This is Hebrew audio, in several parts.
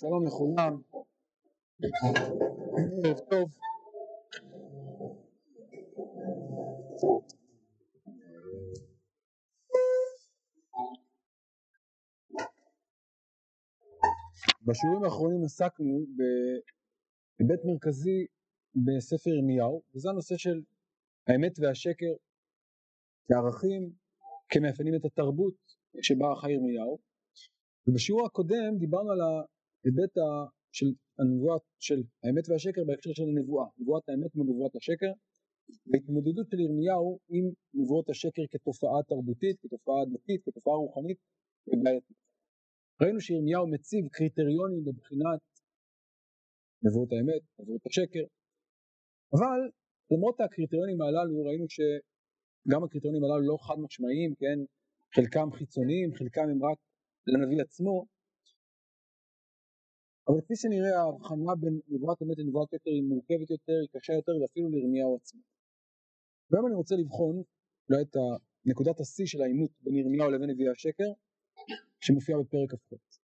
שלום לכולם, ערב טוב. בשיעורים האחרונים עסקנו בהיבט מרכזי בספר ירמיהו, וזה הנושא של האמת והשקר כערכים, כמאפיינים את התרבות שבה חי ירמיהו. ובשיעור הקודם דיברנו על ההיבט של הנבואה של האמת והשקר בהקשר של הנבואה, נבואת האמת מול נבואת השקר, והתמודדות של ירמיהו עם נבואות השקר כתופעה תרבותית, כתופעה דתית, כתופעה רוחנית ובעייתית. ראינו שירמיהו מציב קריטריונים לבחינת נבואות האמת, נבואות השקר, אבל למרות הקריטריונים הללו ראינו שגם הקריטריונים הללו לא חד משמעיים, כן, חלקם חיצוניים, חלקם הם רק לנביא עצמו, אבל כפי שנראה ההבחנה בין נבואת אמת לנבואת שקר היא מורכבת יותר, היא קשה יותר ואפילו לירמיהו עצמו. והיום אני רוצה לבחון אולי את נקודת השיא של העימות בין ירמיהו לבין נביאי השקר שמופיע בפרק כ"ח.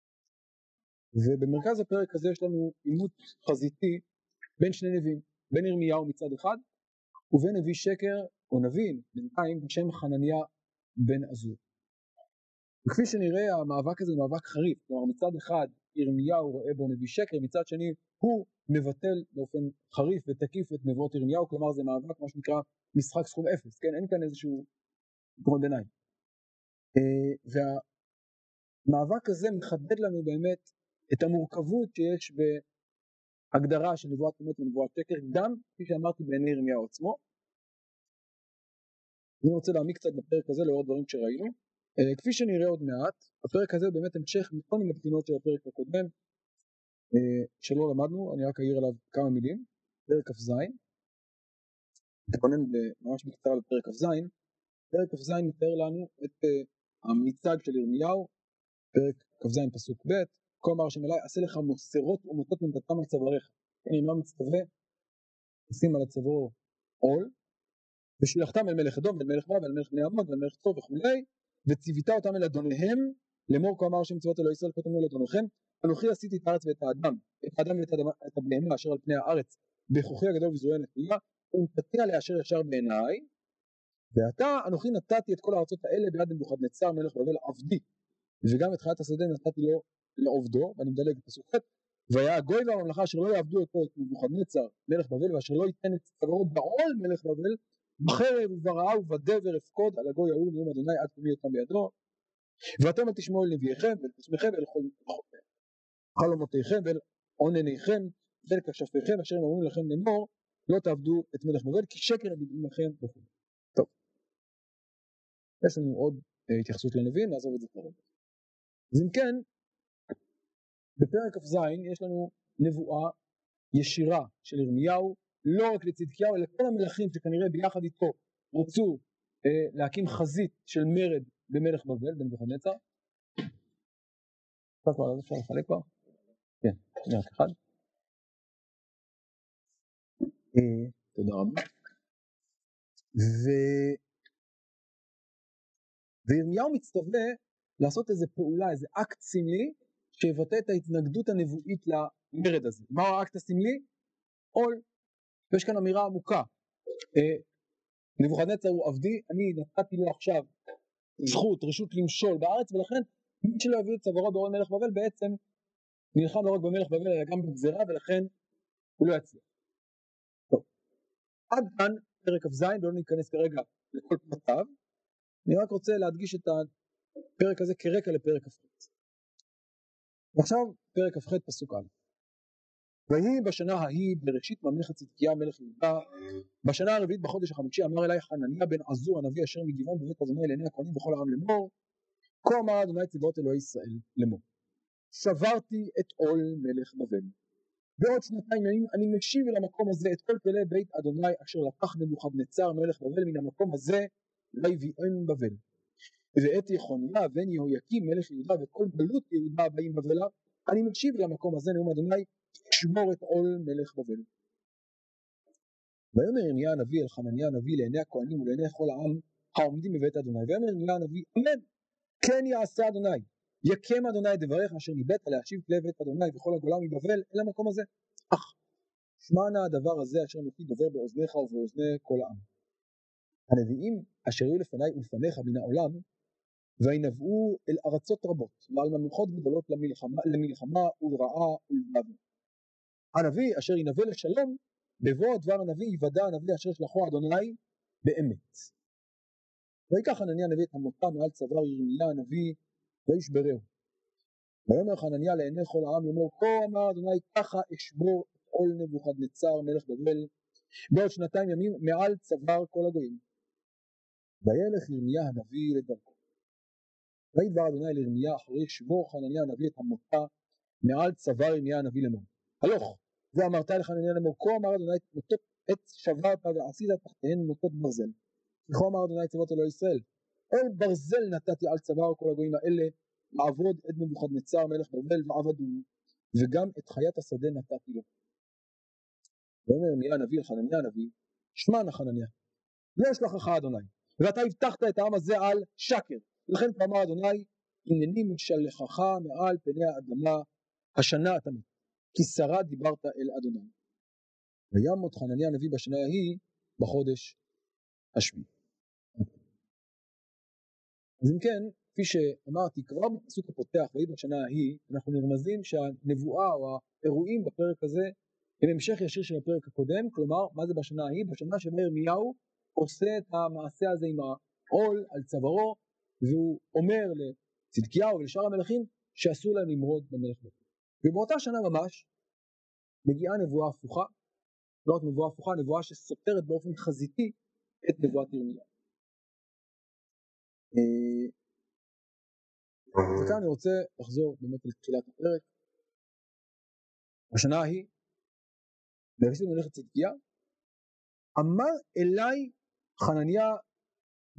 ובמרכז הפרק הזה יש לנו עימות חזיתי בין שני נביאים, בין ירמיהו מצד אחד ובין נביא שקר או נביא בינתיים בשם חנניה בן עזור. וכפי שנראה המאבק הזה הוא מאבק חריף, כלומר מצד אחד ירמיהו רואה בו נביא שקר, מצד שני הוא מבטל באופן חריף ותקיף את נבואות ירמיהו, כלומר זה מאבק מה שנקרא משחק סכום אפס, כן? אין כאן איזשהו פתרון ביניים. אה, והמאבק הזה מחדד לנו באמת את המורכבות שיש בהגדרה של נבואת אמת ונבואת שקר, גם כפי שאמרתי בעיני ירמיהו עצמו. אני רוצה להעמיק קצת בפרק הזה לאור הדברים שראינו. Uh, כפי שנראה עוד מעט, הפרק הזה הוא באמת המשך מכל מיני בחינות של הפרק הקודם uh, שלא למדנו, אני רק אעיר עליו כמה מילים, פרק כ"ז, נתכונן ממש בקצרה לפרק כ"ז, פרק כ"ז מתאר לנו את uh, המיצג של ירמיהו, פרק כ"ז פסוק ב', כה אמר השם אליי, עשה לך מוסרות ומוטות מנדתם על צוואריך, כן, אם לא מצטווה, שים על הצוואר עול, ושילחתם אל מלך אדום ואל מלך מואב ואל מלך בני עמוד ואל מלך צור וכולי, וציוותה אותם אל אדוניהם, לאמור כה אמר השם צבאות אלוהי ישראל כתבנו אל אדוניכם, אנוכי עשיתי את הארץ ואת האדם, את האדם ואת הבהמה אשר על פני הארץ, בכוחי הגדול וזרועי הנטויה, ונתתי עליה אשר ישר בעיניי, ועתה אנוכי נתתי את כל הארצות האלה ביד נבוכדנצר מלך בבל עבדי, וגם את חיית השדה נתתי לו לעובדו, ואני מדלג בפסוק ח' והיה הגוי והממלכה אשר לא יעבדו אותו את נבוכדנצר מלך בבל ואשר לא ייתן את צווארו בעול מלך בבל בחרב וברעה ובדבר אפקוד על הגוי ההוא נאום אדוני עד תביא אותם בידו ואתם אל תשמעו אל נביאיכם ואל קוסמיכם ואל חלומותיכם ואל עונניכם ואל כשפיכם אשר הם אומרים לכם לאמור לא תעבדו את מלך בבל כי שקר יגידו לכם וכו'. טוב. יש לנו עוד אה, התייחסות לנביאים נעזוב את זה כרגע. אז אם כן בפרק כ"ז יש לנו נבואה ישירה של ירמיהו לא רק לצדקיהו אלא כל המלכים שכנראה ביחד איתו רצו אה, להקים חזית של מרד במלך בבל בנבוכדנצר. עכשיו כבר אפשר לחלק כבר? כן, רק אחד. תודה רבה. ו... וירמיהו מצטווה לעשות איזה פעולה, איזה אקט סמלי שיבטא את ההתנגדות הנבואית למרד הזה. מהו האקט הסמלי? עול ויש כאן אמירה עמוקה. אה, נבוכדנצר הוא עבדי, אני נתתי לו עכשיו זכות, רשות למשול בארץ, ולכן מי שלא יביא את צווארו באורן מלך בבל בעצם נלחם לא רק במלך בבל אלא גם בגזירה, ולכן הוא לא יצליח. טוב, עד כאן פרק כ"ז, ולא ניכנס כרגע לכל פרטיו, אני רק רוצה להדגיש את הפרק הזה כרקע לפרק כ"ח. ועכשיו פרק כ"ח פסוק א' ויהי בשנה ההיא בראשית ממלכת צדקיה מלך יהודה. בשנה הרביעית בחודש החמישי אמר אלי חנניה בן עזור הנביא אשר מגבעון בבית אדוני לעיני הכהנים וכל העם לאמור כה אמר אדוני צבאות אלוהי ישראל לאמור שברתי את עול מלך בבל. בעוד שנתיים ימים אני משיב אל המקום הזה את כל כלי בית אדוני אשר לקח נבוכדנצר מלך בבל מן המקום הזה ויביאם בבל. ואת יחוניה בן יהויקים מלך יהודה וכל גלות יהודה הבאים בבלה אני משיב אל המקום הזה נאום אדוני שמור את עול מלך בבל. ויאמר ירמיה הנביא אל חנניה הנביא לעיני הכהנים ולעיני כל העם העומדים בבית אדוני ויאמר ירמיה הנביא אמן כן יעשה אדוני יקם אדוני דבריך אשר ניבאת להשיב כלי בית אדוני וכל הגולה מבבל אל המקום הזה. אך שמע נא הדבר הזה אשר אנוכי דובר באוזניך ובאוזני כל העם. הנביאים אשר היו לפניי ולפניך מן העולם וינבאו אל ארצות רבות ועל ממלכות גדולות למלחמה, למלחמה ולרעה ולבבל. הנביא אשר ינבא לשלום בבוא דבר הנביא יוודע הנביא אשר שלחו אדוני באמת. ויקח חנניה הנביא את המותה מעל צוואר ירמיה הנביא וישברהו. ויאמר חנניה לעיני כל העם לאמור כה אמר אדוני ככה אשבור את עול נבוכדנצר מלך בבל בעוד שנתיים ימים מעל צוואר כל הגויים. וילך ירמיה הנביא לדרכו. וידבר אדוני לירמיה אחרי שבור חנניה הנביא את המותה מעל צוואר ירמיה הנביא לאמור. הלוך ואמרת לחנניה לאמור כה אמר אדוני מוטות עץ שברת ועשית תחתיהן מוטות ברזל. וכה אמר אדוני צבאות אלוהי ישראל אל ברזל נתתי על צוואר כל הגויים האלה לעבוד את נבוכדנצר מלך בבל ועבדו וגם את חיית השדה נתתי לו. ואומר ירמיה הנביא אל חנניה הנביא שמע נא חנניה לא אשלחך אדוני ואתה הבטחת את העם הזה על שקר ולכן אמר אדוני הנני משלחך מעל פני האדמה השנה אתה מת כי שרה דיברת אל אדוני וימות חנניה הנביא בשנה ההיא בחודש השביעי אז אם כן, כפי שאמרתי, כבר בפסוק הפותח, ויהי בשנה ההיא, אנחנו נרמזים שהנבואה או האירועים בפרק הזה הם המשך ישיר של הפרק הקודם, כלומר, מה זה בשנה ההיא? בשנה שבה ירמיהו עושה את המעשה הזה עם העול על צווארו, והוא אומר לצדקיהו ולשאר המלכים שאסור להם למרוד במלך בית. ובאותה שנה ממש מגיעה נבואה הפוכה, לא רק נבואה הפוכה, נבואה שסותרת באופן חזיתי את נבואת ירמיהו. אה, וכאן אני רוצה לחזור באמת לתחילת הפרק. בשנה ההיא, בראשית מלאכת צדקיה, אמר אליי חנניה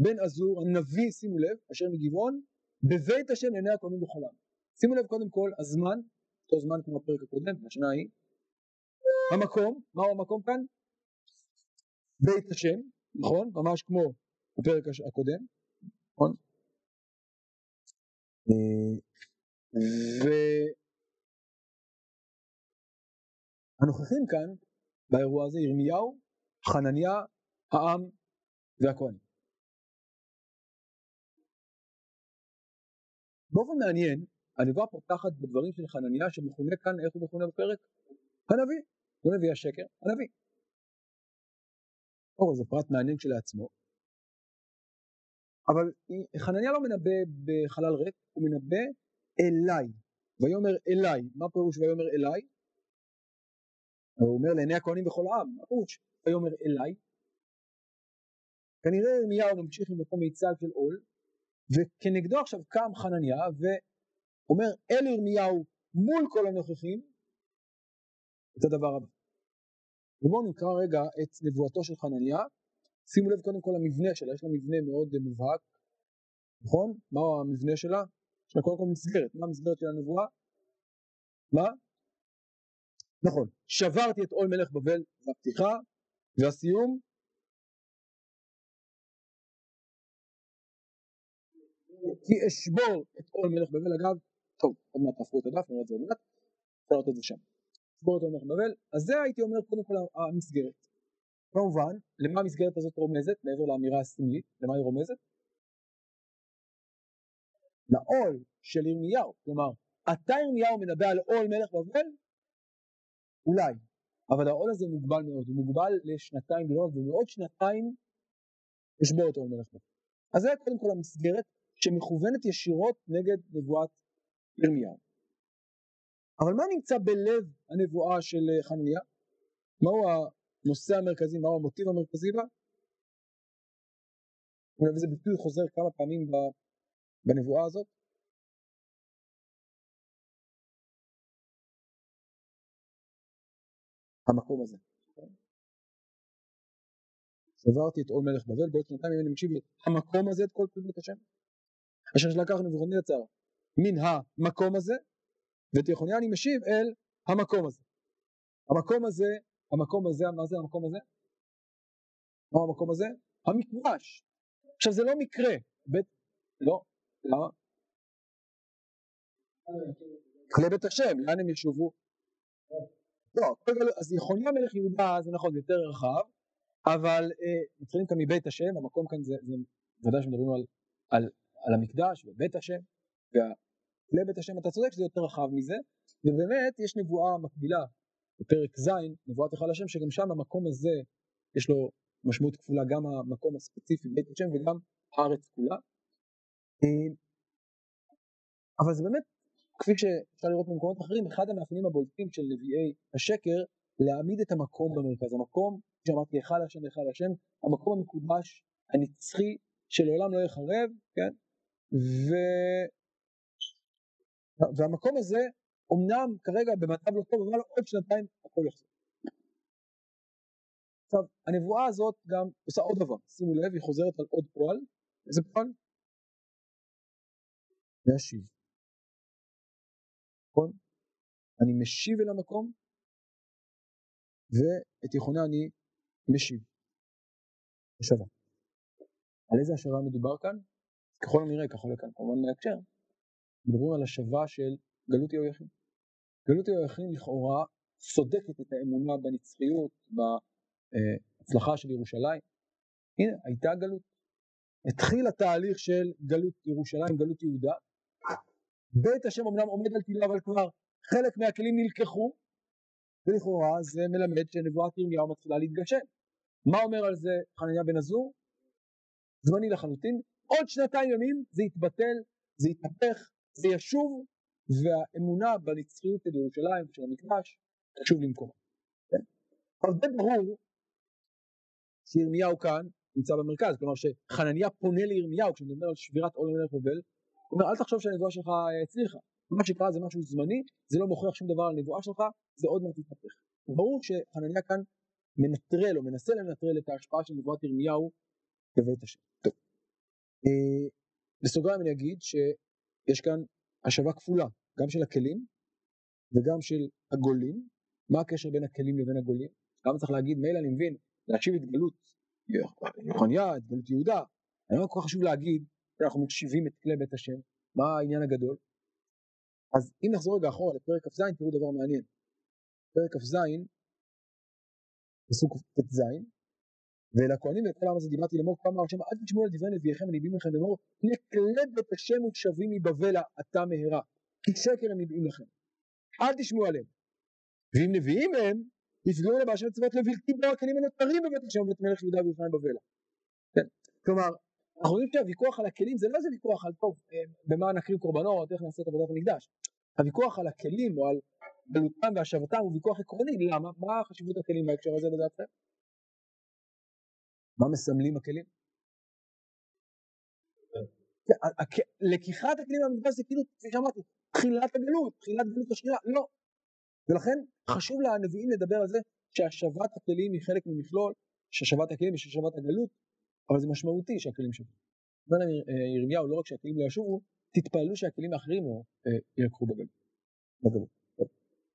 בן עזור, הנביא, שימו לב, אשר מגבעון, בבית השם לעיני הכהנים בחולם. שימו לב קודם כל, הזמן, אותו זמן כמו הפרק הקודם, ההיא, המקום, מהו המקום כאן? בית השם, נכון? ממש כמו הפרק הקודם, נכון? והנוכחים כאן באירוע הזה ירמיהו, חנניה, העם והכהנים. באופן מעניין, הנבואה פותחת בדברים של חנניה שמכונה כאן, איך הוא מכונה בפרק? הנביא, לא נביא השקר, הנביא. או, זה פרט מעניין כשלעצמו, אבל חנניה לא מנבא בחלל ריק, הוא מנבא אליי. ויאמר אליי, מה פירוש ויאמר אליי? הוא אומר לעיני הכהנים בכל העם, מה פירוש ויאמר אליי? כנראה ירמיהו ממשיך עם אותו מיצג של עול, וכנגדו עכשיו קם חנניה ואומר אל ירמיהו מול כל הנוכחים את הדבר הבא. ובואו נקרא רגע את נבואתו של חנניה שימו לב קודם כל למבנה שלה, יש לה מבנה מאוד מובהק, נכון? מהו המבנה שלה? יש לה קודם כל מסגרת, מה המסגרת של הנבואה? מה? נכון, שברתי את עול מלך בבל בפתיחה, והסיום כי אשבור את עול מלך בבל, אגב, טוב, עוד מעט תהפכו את הדף, נראה את זה עוד מעט, אפשר את זה שם. עול מלך בבל, אז זה הייתי אומר קודם כל המסגרת. כמובן, למה המסגרת הזאת רומזת, מעבר לאמירה הסמלית, למה היא רומזת? לעול של ירמיהו, כלומר, אתה ירמיהו מנבא על עול מלך בבל? אולי, אבל העול הזה מוגבל מאוד, הוא מוגבל לשנתיים בלבד, ומעוד שנתיים ישבור את עול מלך בבל. אז זה קודם כל המסגרת שמכוונת ישירות נגד נבואת ירמיהו. אבל מה נמצא בלב הנבואה של חנניה? מהו הנושא המרכזי, מהו המוטיב המרכזי בה? וזה ביטוי חוזר כמה פעמים בנבואה הזאת. המקום הזה. שברתי את עול מלך בבל, בעוד שנתיים אני מקשיב המקום הזה את כל פעילות השם. אשר שלקח נבוכדנצר מן המקום הזה, ואת יחוניה אני משיב אל המקום הזה. המקום הזה המקום הזה, מה זה המקום הזה? מה המקום הזה? המקדש. עכשיו זה לא מקרה, בית, לא, למה? כלי בית השם, לאן הם ישובו? לא, אז יחוניה מלך יהודה זה נכון, זה יותר רחב, אבל אה, מתחילים כאן מבית השם, המקום כאן זה, זה ודאי שמדברים על, על המקדש ובית השם, וכלי בית השם, אתה צודק שזה יותר רחב מזה, ובאמת יש נבואה מקבילה בפרק ז', נבואת היכל השם, שגם שם המקום הזה יש לו משמעות כפולה, גם המקום הספציפי בית השם וגם הארץ כולה. אה, אבל זה באמת, כפי שאפשר לראות במקומות אחרים, אחד המאפיינים הבולטים של נביאי השקר, להעמיד את המקום במרכז. המקום, כפי שאמרתי, היכל השם, היכל השם, המקום המקודש, הנצחי, שלעולם לא יחרב, כן? ו... והמקום הזה, אמנם כרגע במצב לא טוב, אבל עוד שנתיים הכל יחזור. עכשיו, הנבואה הזאת גם עושה עוד דבר, שימו לב, היא חוזרת על עוד פועל, איזה פועל? להשיב. נכון? אני משיב אל המקום, ואת יכונה אני משיב. השבה. על איזה השבה מדובר כאן? ככל הנראה, ככל לכאן, כמובן מהקשר, מדברים על השבה של גלות יהויכין. גלות יהויכין לכאורה סודקת את האמונה בנצחיות, בהצלחה של ירושלים. הנה, הייתה גלות. התחיל התהליך של גלות ירושלים, גלות יהודה. בית השם אמנם עומד על תהילה, אבל כבר חלק מהכלים נלקחו, ולכאורה זה מלמד שנבואת ירמיהו מתחילה להתגשם. מה אומר על זה חנניה בן עזור? זמני לחלוטין. עוד שנתיים ימים זה יתבטל, זה יתהפך, זה ישוב, והאמונה בנצחיות של ירושלים ושל המקדש תשוב למקומה. כן? אבל די ברור שירמיהו כאן נמצא במרכז, כלומר שחנניה פונה לירמיהו כשמדבר על שבירת עול מלך בבל, הוא אומר אל תחשוב שהנבואה שלך הצליחה, מה שקרה זה משהו זמני, זה לא מוכיח שום דבר על הנבואה שלך, זה עוד מעט יתהפך. ברור שחנניה כאן מנטרל או מנסה לנטרל את ההשפעה של נבואת ירמיהו בבית השם. טוב. אה, בסוגריים אני אגיד שיש כאן השבה כפולה, גם של הכלים וגם של הגולים. מה הקשר בין הכלים לבין הגולים? למה צריך להגיד, מילא אני מבין, להשיב את גלות יחוניה, את גלות יהודה, לא כל כך חשוב להגיד שאנחנו משיבים את כלי בית השם, מה העניין הגדול? אז אם נחזור רגע אחורה לפרק כ"ז, תראו דבר מעניין. פרק כ"ז, פסוק ט"ז, ולכהנים וכל העם הזה דיברתי לאמור כמה השם אל תשמעו על דברי נביאיכם הנביאים לכם לאמור כלי בית השם ושבים מבבל עתה מהרה כי שקר הם נביאים לכם. אל תשמעו עליהם. ואם נביאים הם יפגעו להם בהשם צבאות לבלתי בו הכלים הנותרים בבית השם ובית מלך יהודה וירושלים בבלה. כן. כלומר אנחנו רואים שהוויכוח על הכלים זה לא איזה ויכוח על טוב אה, במה נקריב קורבנות איך נעשה את עבודת המקדש. הוויכוח על הכלים או על גלותם והשבתם הוא ויכוח עקרוני. למה? מה חשיבות הכלים בהקשר הזה לדעתכם מה מסמלים הכלים? לקיחת הכלים מהמקדש זה כאילו, כפי שאמרתי, תחילת הגלות, תחילת גלות השנייה, לא. ולכן חשוב לנביאים לדבר על זה שהשבת הכלים היא חלק ממכלול, שהשבת הכלים יש השבת הגלות, אבל זה משמעותי שהכלים שבו. אומר אה, ירמיהו, לא רק שהכלים לא ישובו, תתפללו שהכלים האחרים לא ילקחו בגלות.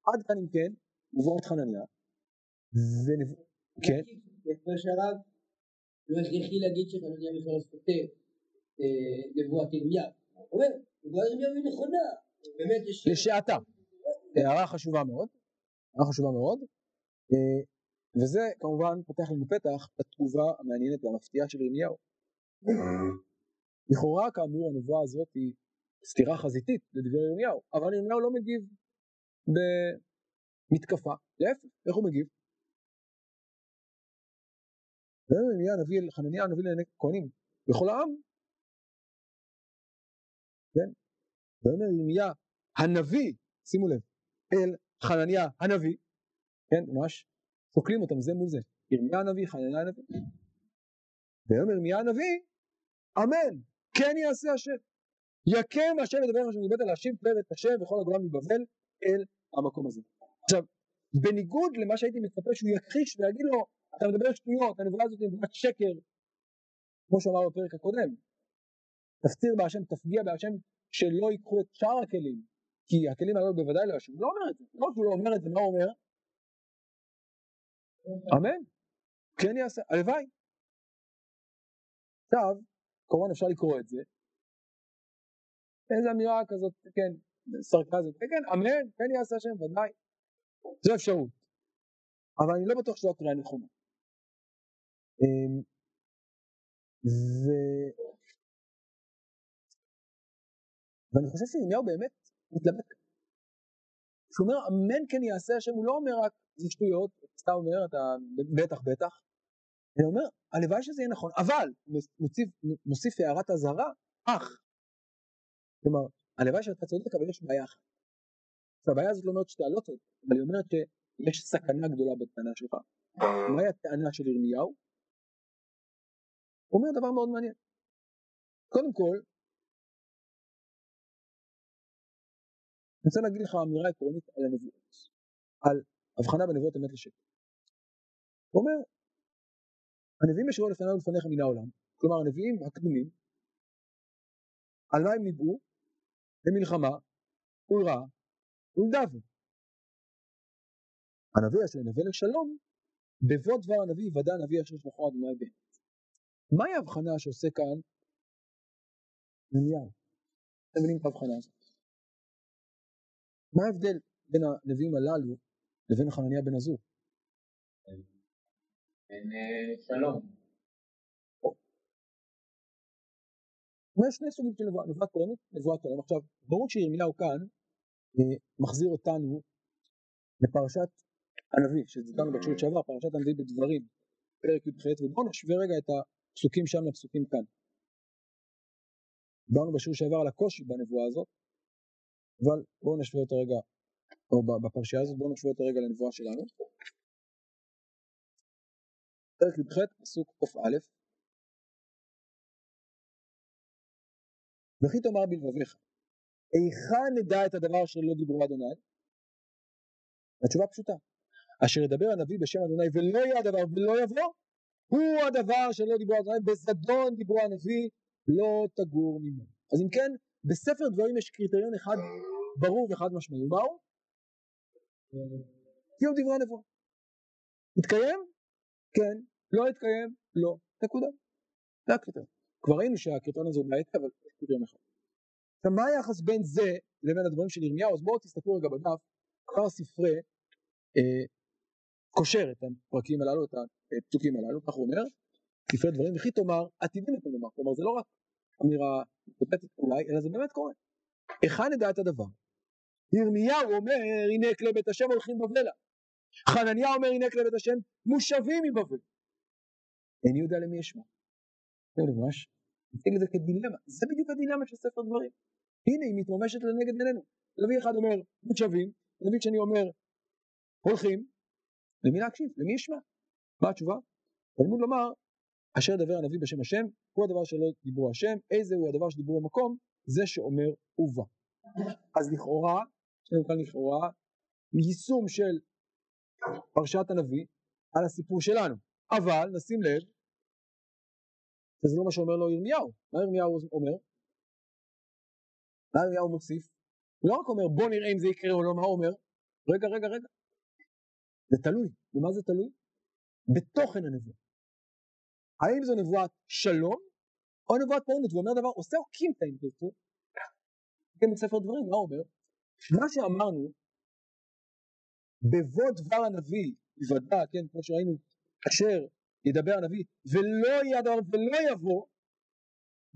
עד כאן אם כן, נבואות חנניה, ונבואות, כן. לא הכרחי להגיד שחנניה מפרש כותב אה, נבואת ירמיהו. הוא אומר, נבואת ירמיהו היא נכונה. באמת יש... לשעתה. הערה חשובה מאוד. הערה חשובה מאוד. אה, וזה כמובן פותח לנו פתח לתגובה המעניינת והמפתיעה של ירמיהו. לכאורה כאמור הנבואה הזאת היא סתירה חזיתית לדברי ירמיהו, אבל ירמיהו לא מגיב במתקפה, להפך, איך הוא מגיב? וירמיה הנביא, חנניה הנביא לעיני כהנים. בכל העם, כן? ויאמר ירמיה הנביא, שימו לב, אל חנניה הנביא, כן, ממש סוקלים אותם זה מול זה, ירמיה הנביא, חנניה הנביא, ויאמר ירמיה הנביא, אמן, כן יעשה השם, יקם השם לדבר מה שניבאת להשיב פלא את השם וכל הגולם מבבל אל המקום הזה. עכשיו, בניגוד למה שהייתי מצפה שהוא יכחיש ויגיד לו אתה מדבר שטויות, הנבואה הזאת היא נבואת שקר, כמו שאמר בפרק הקודם. תפציר בהשם, תפגיע בהשם, שלא ייקחו את שאר הכלים, כי הכלים האלו בוודאי לא ישבו. הוא לא אומר את זה, לא שהוא לא אומר את זה, מה הוא אומר? אמן, כן יעשה, הלוואי. עכשיו, כמובן אפשר לקרוא את זה. איזו אמירה כזאת, כן, סרקזם, כן כן, אמן, כן יעשה השם, ודאי. זו אפשרות. אבל אני לא בטוח שזו הקריאה הנכונה. אמ, ו... ואני חושב שירמיהו באמת מתלבט. כשהוא אומר אמן כן יעשה השם, הוא לא אומר רק זה שטויות, סתם אומר, אתה בטח בטח, אלא אומר הלוואי שזה יהיה נכון, אבל מוסיף, מוסיף הערת אזהרה, אך. כלומר, הלוואי שאתה צודק אבל יש בעיה אחת. הבעיה הזאת לא אומרת שאתה לא צודק, אבל היא אומרת שיש סכנה גדולה בטענה שלך. מהי הטענה של ירמיהו? אומר דבר מאוד מעניין. קודם כל, אני רוצה להגיד לך אמירה עקרונית על הנבואות, על הבחנה בנבואות אמת לשקר. הוא אומר, הנביאים אשר לפניו ולפניך מן העולם, כלומר הנביאים הקדומים, על מה הם ניבאו? למלחמה, ולרעה, ולדוון. הנביא אשר ינבא לשלום, בבוא דבר הנביא יוודע הנביא אשר שלחו אדוני באמת. מהי ההבחנה שעושה כאן ירמיהו? אתם מבינים את ההבחנה הזאת? מה ההבדל בין הנביאים הללו לבין חנניה בן עזור? אין אה, שלום. יש שני סוגים של נבואה, נבואת כהנת, נבואת עולם. עכשיו, ברור שירמיהו כאן אה, מחזיר אותנו לפרשת הנביא, שדיברנו בקשירות שעבר, פרשת הנביא בדברים, פרק י"ח, ובואו נשווה רגע את הפסוקים שם לפסוקים כאן. דיברנו בשיעור שעבר על הקושי בנבואה הזאת, אבל בואו נשווה אותו רגע, או בפרשייה הזאת, בואו נשווה אותו רגע לנבואה שלנו. פרק י"ח, פסוק קא וכי תאמר בלבביך, היכן נדע את הדבר אשר לא דיברו אדוני? התשובה פשוטה, אשר ידבר הנביא בשם אדוני ולא יהיה הדבר ולא יבוא, הוא הדבר שלא דיברו אדוני, בזדון דיברו הנביא, לא תגור ממנו. אז אם כן, בספר דברים יש קריטריון אחד ברור וחד משמעי, מהו? קיום דברי הנבואה. התקיים? כן. לא התקיים? לא. נקודה. זה הקריטריון. כבר ראינו שהקריטריון הזה הוא בעייתי, אבל יש קריטריון אחד. עכשיו מה היחס בין זה לבין הדברים של ירמיהו? אז בואו תסתכלו רגע בדף, כבר ספרי אה, קושר את הפרקים הללו, את הפסוקים הללו, כך הוא אומר, ספרי דברים, וכי תאמר עתידים את הנאמר, כלומר זה לא רק אמירה היפותטית אולי, אלא זה באמת קורה. היכן נדע את הדבר? ירמיהו אומר הנה כלי בית השם הולכים בבלה. חנניה אומר הנה כלי בית השם מושבים מבבל. איני יודע למי ישמע. זה ממש, נציג את זה כדילמה, זה בדיוק הדילמה של ספר דברים. הנה היא מתממשת לנגד עינינו. נביא אחד אומר מושבים, נביא שני אומר הולכים, למי להקשיב? למי ישמע? מה התשובה? תלמוד לומר אשר דבר הנביא בשם השם הוא הדבר שלא דיברו השם, איזה הוא הדבר שדיברו במקום? זה שאומר ובא. אז לכאורה, יש לנו כאן לכאורה יישום של פרשת הנביא על הסיפור שלנו, אבל נשים לב שזה לא מה שאומר לו ירמיהו, מה ירמיהו אומר? מה ירמיהו מוסיף? הוא לא רק אומר בוא נראה אם זה יקרה או לא, מה הוא אומר? רגע רגע רגע, זה תלוי, במה זה תלוי? בתוכן הנבואה. האם זו נבואת שלום או נבואת פעולות, ואומר דבר עושה או קימתא אם תרצו, כן בספר דברים, מה אומר? מה שאמרנו בבוא דבר הנביא יוודע, כן, כמו שראינו, אשר ידבר הנביא ולא יהיה הדבר ולא יבוא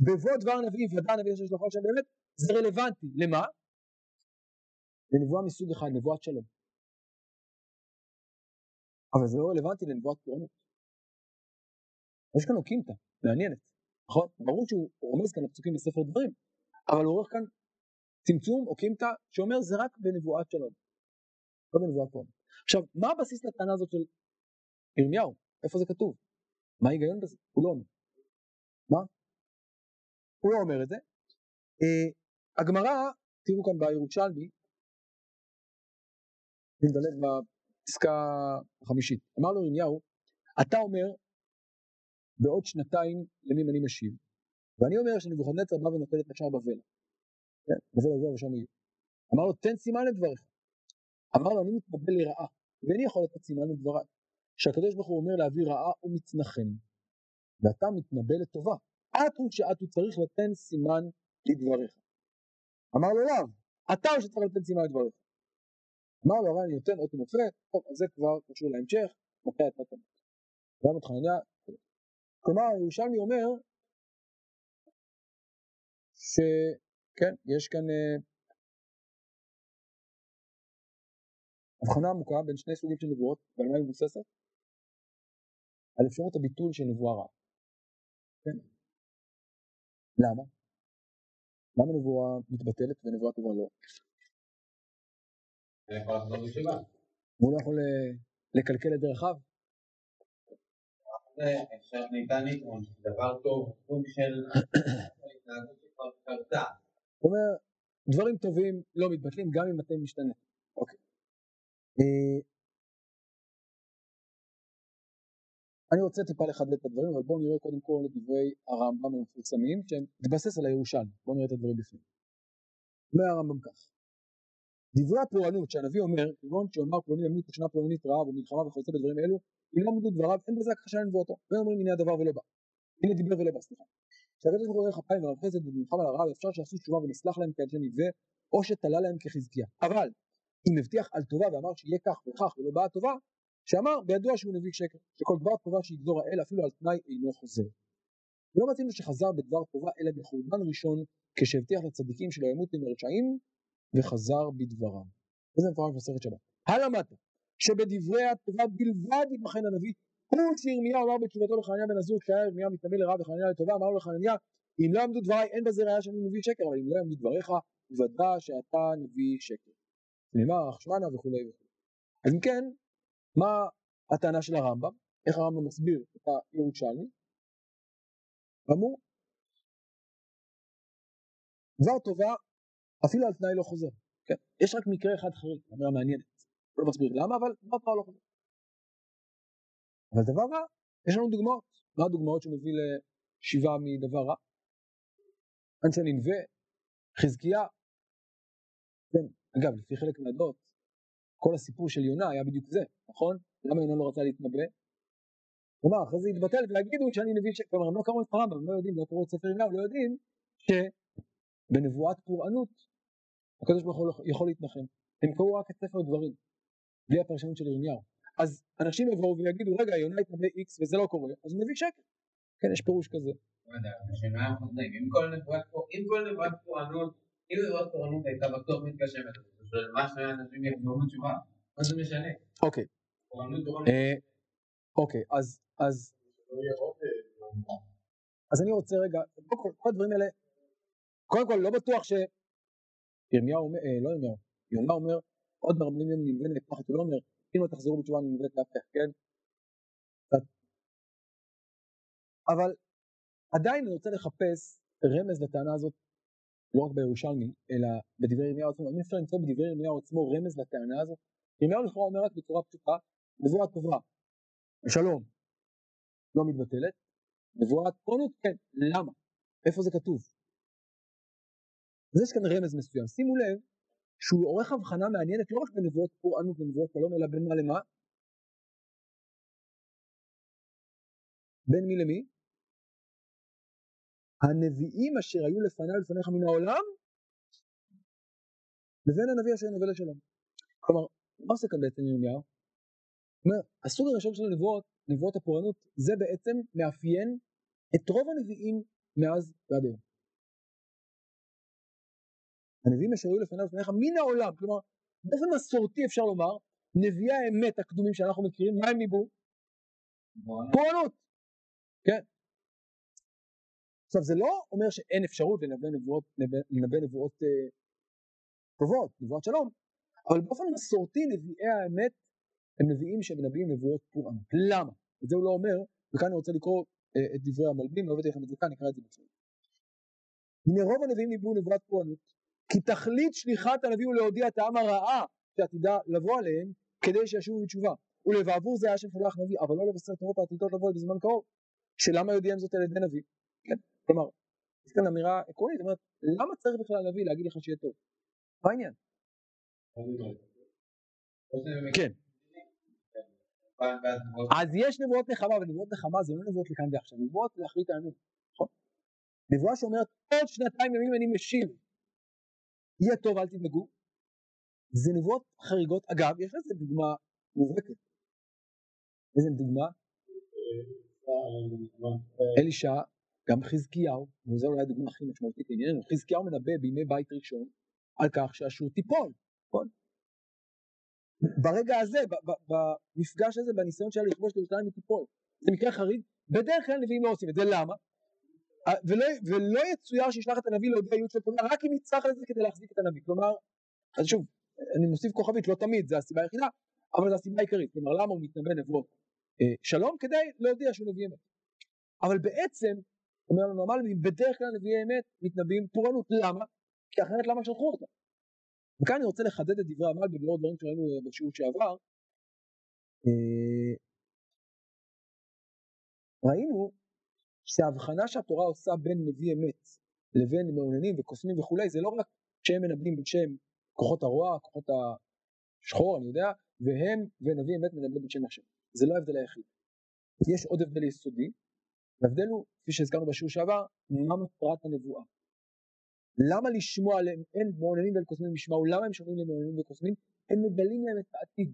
בבוא דבר הנביא יוודע הנביא אשר שלחו עכשיו באמת זה רלוונטי, למה? לנבואה מסוג אחד, נבואת שלום. אבל זה לא רלוונטי לנבואת כהנות. יש כאן אוקימתא, מעניינת, נכון? ברור שהוא רומז כאן לפסוקים בספר דברים, אבל הוא עורך כאן צמצום אוקימתא שאומר זה רק בנבואת שלום, לא בנבואת כהנות. עכשיו, מה הבסיס לטענה הזאת של ירמיהו? איפה זה כתוב? מה ההיגיון בזה? הוא לא אומר. מה? הוא לא אומר את זה. אה, הגמרא, תראו כאן בירושלמי, אני מדלג בפסקה החמישית, אמר לו ירמיהו, אתה אומר בעוד שנתיים למי אני משיב, ואני אומר שנבוכדנצר בא ונופל את השער בבל. כן, בבל עזוב ושם יהיו. אמר לו תן סימן לדבריך. אמר לו אני מתנבא לרעה, ואיני יכול לתת סימן לדבריי. שהקדוש ברוך הוא אומר להביא רעה ומתנחם, ואתה מתנבא לטובה. את הוא שאת הוא צריך לתן סימן לדבריך. אמר לו לאו, אתה הוא שצריך לתת סימן לדבריך. אמר לו הר"ן נותן אות ומופת, טוב, אז זה כבר קשור להמשך, מתי אתה תמות. גם את חנניה, כלומר ירושלמי אומר שכן, יש כאן אה, הבחנה עמוקה בין שני סוגים של נבואות, ועל מה היא מבוססת? על אפשרות הביטול של נבואה רעה. כן. למה? למה נבואה מתבטלת ונבואה טובה לא? הוא לא יכול אה, לקלקל את דרכיו? עכשיו ניתן דבר טוב, סוג של התנהגות שכבר קרתה. הוא אומר, דברים טובים לא מתבטלים גם אם אתם משתנה. אוקיי. אה, אני רוצה טיפה לחדד את הדברים, אבל בואו נראה קודם כל את דברי הרמב"ם המפורסמים, שהם מתבסס על הירושלמי. בואו נראה את הדברים בפנים. אומר הרמב"ם כך: דברי הפורענות שהנביא אומר, כגון שאומר פלוני ימות בשנה פלונית רעב ומלחמה וכיוצא בדברים אלו, אם לא עמדו דבריו, אין בזה הכחשה לנבואתו. ואומרים הנה הדבר ולא בא. הנה דיבר ולא בא, סליחה. שהקדוש ברוך הוא רואה אפיים ורב חסד ונלחם על הרעב, אפשר שיעשו תשובה ונסלח להם כאנשי נבזה, או שתלה להם כחזקיה. אבל אם הבטיח על טובה ואמר שיהיה כך וכך ולא באה טובה, שאמר בידוע שהוא נביא שקר, שכל דבר טובה שיגזור האל אפילו על תנאי אינו חוזר. ולא מצינו שחזר בדבר טובה אלא בחורבן ראשון כשהבטיח לצדיקים שלא ימותו מרשעים וחזר בדברם. וזה מפורש במסכת שבת. הלמדת שבדברי הטובה בלבד ייבחן הנביא הוא שירמיהו אמר בתשובתו לחנניה בן עזור כשהיה ירמיהו מתנבא לרע וחנניה לטובה אמר לו לחנניה אם לא יעמדו דבריי אין בזה ראיה שאני נביא שקר אבל אם לא יעמדו דבריך ודע שאתה נביא שקר. נאמר רחשמנה וכולי וכולי. אז אם כן מה הטענה של הרמב"ם? איך הרמב"ם מסביר את הירושלמי? אמור דבר טובה אפילו על תנאי לא חוזר. כן. יש רק מקרה אחד חריג, אמירה מעניינת. לא מסביר למה, אבל דבר טובה לא חוזר. אבל דבר רע, יש לנו דוגמאות. מה הדוגמאות שמביא לשיבה מדבר רע? אנשי ננבה, חזקיה. כן, אגב, לפי חלק מהדעות, כל הסיפור של יונה היה בדיוק זה, נכון? למה יונה לא רצה להתנבא? כלומר, אחרי זה התבטל ויגידו שאני נביא ש... כלומר, הם לא קראו את הרמב"ם, הם לא יודעים, לא קראו את ספר יונה, לא יודעים שבנבואת פורענות הקדוש ברוך הוא יכול להתנחם. הם קראו רק את ספר דברים, בלי הפרשנות של ירמיהו. אז אנשים יבואו ויגידו, רגע, יונה התנבא איקס וזה לא קורה, אז הוא מביא שקר. כן, יש פירוש כזה. לא אם כל נבואת פורענות, אם נבואת פורענות הייתה בטוח מתגשמת, מה שאנשים יחזרו בתשובה, מה זה משנה? אוקיי. אה, אוקיי, אז, אז, אז אני רוצה רגע, כל הדברים האלה, קודם כל לא בטוח שירמיהו אומר, אה, לא ירמיהו, יונה אומר, עוד מרבנים יום נלווה נהפכת, הוא לא אומר, אם לא תחזרו בתשובה נלווה להפך, כן? אבל עדיין אני רוצה לחפש רמז לטענה הזאת לא רק בירושלמי, אלא בדברי ירמיהו עצמו, אם אפשר למצוא בדברי ירמיהו עצמו רמז לטענה הזאת, ירמיהו לכאורה אומר רק בצורה פשוטה, נבואה טובה, שלום, לא מתבטלת, נבואת פונות, כן, למה? איפה זה כתוב? אז יש כאן רמז מסוים, שימו לב שהוא עורך הבחנה מעניינת לא רק בנבואות פורענות ונבואות שלום, אלא בין מה למה? בין מי למי? הנביאים אשר היו לפניי ולפניך מן העולם לבין הנביא אשר נביא לשלום. כלומר, מה עושה כאן בעצם ירמיהו? אומר, הסוג הראשון של הנבואות, נבואות הפורענות, זה בעצם מאפיין את רוב הנביאים מאז ועד היום. הנביאים אשר היו לפניו ולפניך מן העולם, כלומר, באופן מסורתי אפשר לומר, נביאי האמת הקדומים שאנחנו מכירים, מה הם ניבאו? פורענות. כן. עכשיו זה לא אומר שאין אפשרות לנבא נבואות, לנבא נבואות אה, טובות, נבואות שלום, אבל באופן מסורתי נביאי האמת הם נביאים שמנבאים נבואות פורענות. למה? את זה הוא לא אומר, וכאן אני רוצה לקרוא אה, את דברי המלבים, לא הבאתי לכם את זה כאן, נקרא את זה בצורה. הנה רוב הנביאים ניבאו נבואת פורענות, כי תכלית שליחת הנביא הוא להודיע את העם הרעה שעתידה לבוא עליהם, כדי שישובו בתשובה. ולבעבור זה היה שם שולח נביא, אבל לא לבשר תורות העתידות לבוא בזמן קרוב. שלמה יודיעם זאת על ידי נביא? כן? כלומר, יש כאן אמירה עקרונית, אומרת, למה צריך בכלל נביא להגיד לך שיהיה טוב? מה העניין? כן. אז יש נבואות נחמה, ונבואות נחמה זה לא נבואות לכאן ועכשיו, נבואות לאחרית הימים, נכון? נבואה שאומרת עוד שנתיים ימים אני משיב. יהיה טוב אל תדאגו, זה נבואות חריגות, אגב יש לזה דוגמה מובהקת, איזה דוגמה? אלישע, גם חזקיהו, וזו אולי הדוגמה הכי משמעותית לענייננו, חזקיהו מנבא בימי בית ראשון על כך שאשור תיפול, נכון? ברגע הזה, במפגש הזה, בניסיון שלה לכבוש את ירושלים היא תיפול, זה מקרה חריג, בדרך כלל נביאים לא עושים את זה, למה? ולא, ולא יצויר שישלח את הנביא להודיע ייעוץ לפעולה רק אם יצטרך לזה כדי להחזיק את הנביא, כלומר, אז שוב, אני מוסיף כוכבית, לא תמיד, זה הסיבה היחידה, אבל זו הסיבה העיקרית, כלומר למה הוא מתנבא נבואות אה, שלום כדי להודיע שהוא נביא אמת. אבל בעצם, אומר לנו המלבים, בדרך כלל נביאי אמת מתנבאים פורענות, למה? כי אחרת למה שלחו אותם? וכאן אני רוצה לחדד את דברי המלבים ולא דברים שראינו בשיעור שעבר. אה, ראינו שההבחנה שהתורה עושה בין נביא אמת לבין מעוננים וקוסמים וכולי, זה לא רק שהם מנבאים בשם כוחות הרוע, כוחות השחור, אני יודע, והם ונביא אמת מנבאים בשם השם. זה לא ההבדל היחיד. יש עוד הבדל יסודי, וההבדל הוא, כפי שהזכרנו בשיעור שעבר, מה מטרת הנבואה. למה לשמוע עליהם, אין מעוננים ואין קוסמים ישמעו, למה הם שומעים למעוננים וקוסמים? הם מגלים להם את העתיד,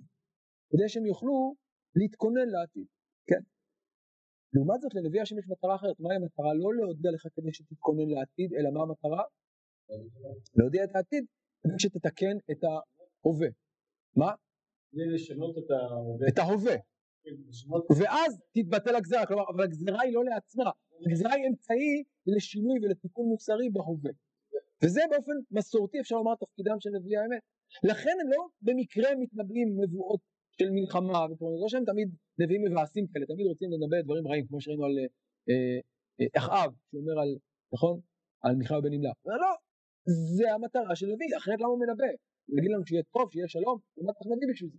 כדי שהם יוכלו להתכונן לעתיד, כן? לעומת זאת לנביא השם יש מטרה אחרת, מהי המטרה? לא להודיע לך כדי שתתכונן לעתיד, אלא מה המטרה? להודיע את העתיד, כדי שתתקן את ההווה. מה? לשנות את ההווה. את ההווה. ואז תתבטל הגזרה, כלומר, אבל הגזרה היא לא לעצמה, הגזרה היא אמצעי לשינוי ולתיקון מוסרי בהווה. וזה באופן מסורתי אפשר לומר תפקידם של נביאי האמת. לכן הם לא במקרה מתנבאים נבואות של מלחמה, לא שהם תמיד נביאים מבאסים כאלה, תמיד רוצים לנבא דברים רעים, כמו שראינו על אה, אה, אחאב, שאומר על, נכון? על מיכה בן נמלה. לא, זה המטרה של נביא, אחרת למה הוא מנבא? להגיד לנו שיהיה טוב, שיהיה שלום, ומה צריך נביא בשביל זה?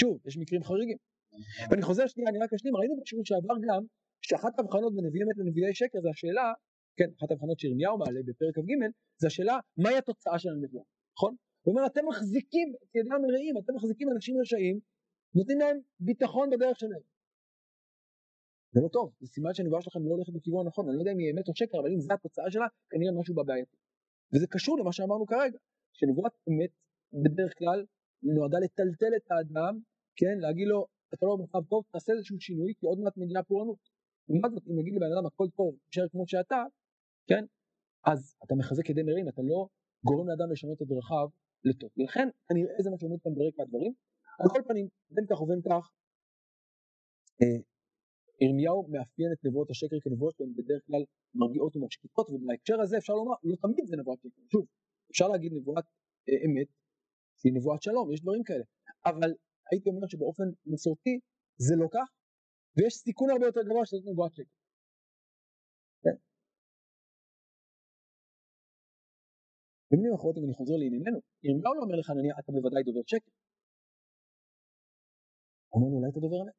שוב, יש מקרים חריגים. ואני חוזר שנייה, אני רק אשלים, ראינו בשיעור שעבר גם, שאחת ההבחנות בין נביאי אמת לנביאי שקר זה השאלה, כן, אחת ההבחנות שירמיהו מעלה בפרק כ"ג, זה השאלה, מהי התוצאה של הנבואה, נכון? הוא אומר, אתם מחזיקים את ידם מרעים, אתם מחזיקים אנשים רשעים, נותנים להם ביטחון בדרך שלהם. זה לא טוב, זה סימן שהנבואה שלכם לא הולכת בכיוון הנכון, אני לא יודע אם היא אמת או שקר, אבל אם זו התוצאה שלה, כנראה משהו בבעייתי. וזה קשור למה שאמרנו כרגע, שנבואת אמת בדרך כלל נועדה לטלטל את האדם, כן, להגיד לו, אתה לא במצב טוב, תעשה איזשהו שינוי, כי עוד מעט מגיעה פורענות. לעומת זאת, אם יגיד לבן אדם הכל טוב, תישאר כמו שאתה, כן, אז אתה מחזק ידי מרין, אתה לא גורם לאדם לשנות את דרכיו לטוב. ולכן, אני אראה איזה מה שעומד כאן ברקע הדברים. על כל פנים, בין כך ובין כך, אה, ירמיהו מאפיין את נבואות השקר כנבואות שהן בדרך כלל מרגיעות ומשקיטות, ובהקשר הזה אפשר לומר, לא תמיד זה נבואת שקר. שוב, אפשר להגיד נבואת אה, אמת, שהיא נבואת שלום, יש דברים כאלה. אבל הייתי אומר שבאופן מסורתי זה לא כך, ויש סיכון הרבה יותר גבוה שזאת נבואת שקר. כן? במילים אחרות אם אני חוזר לענייננו, ירמיהו לא אומר לחנניה אתה בוודאי דובר שקר. אומר אולי אתה דובר אמת.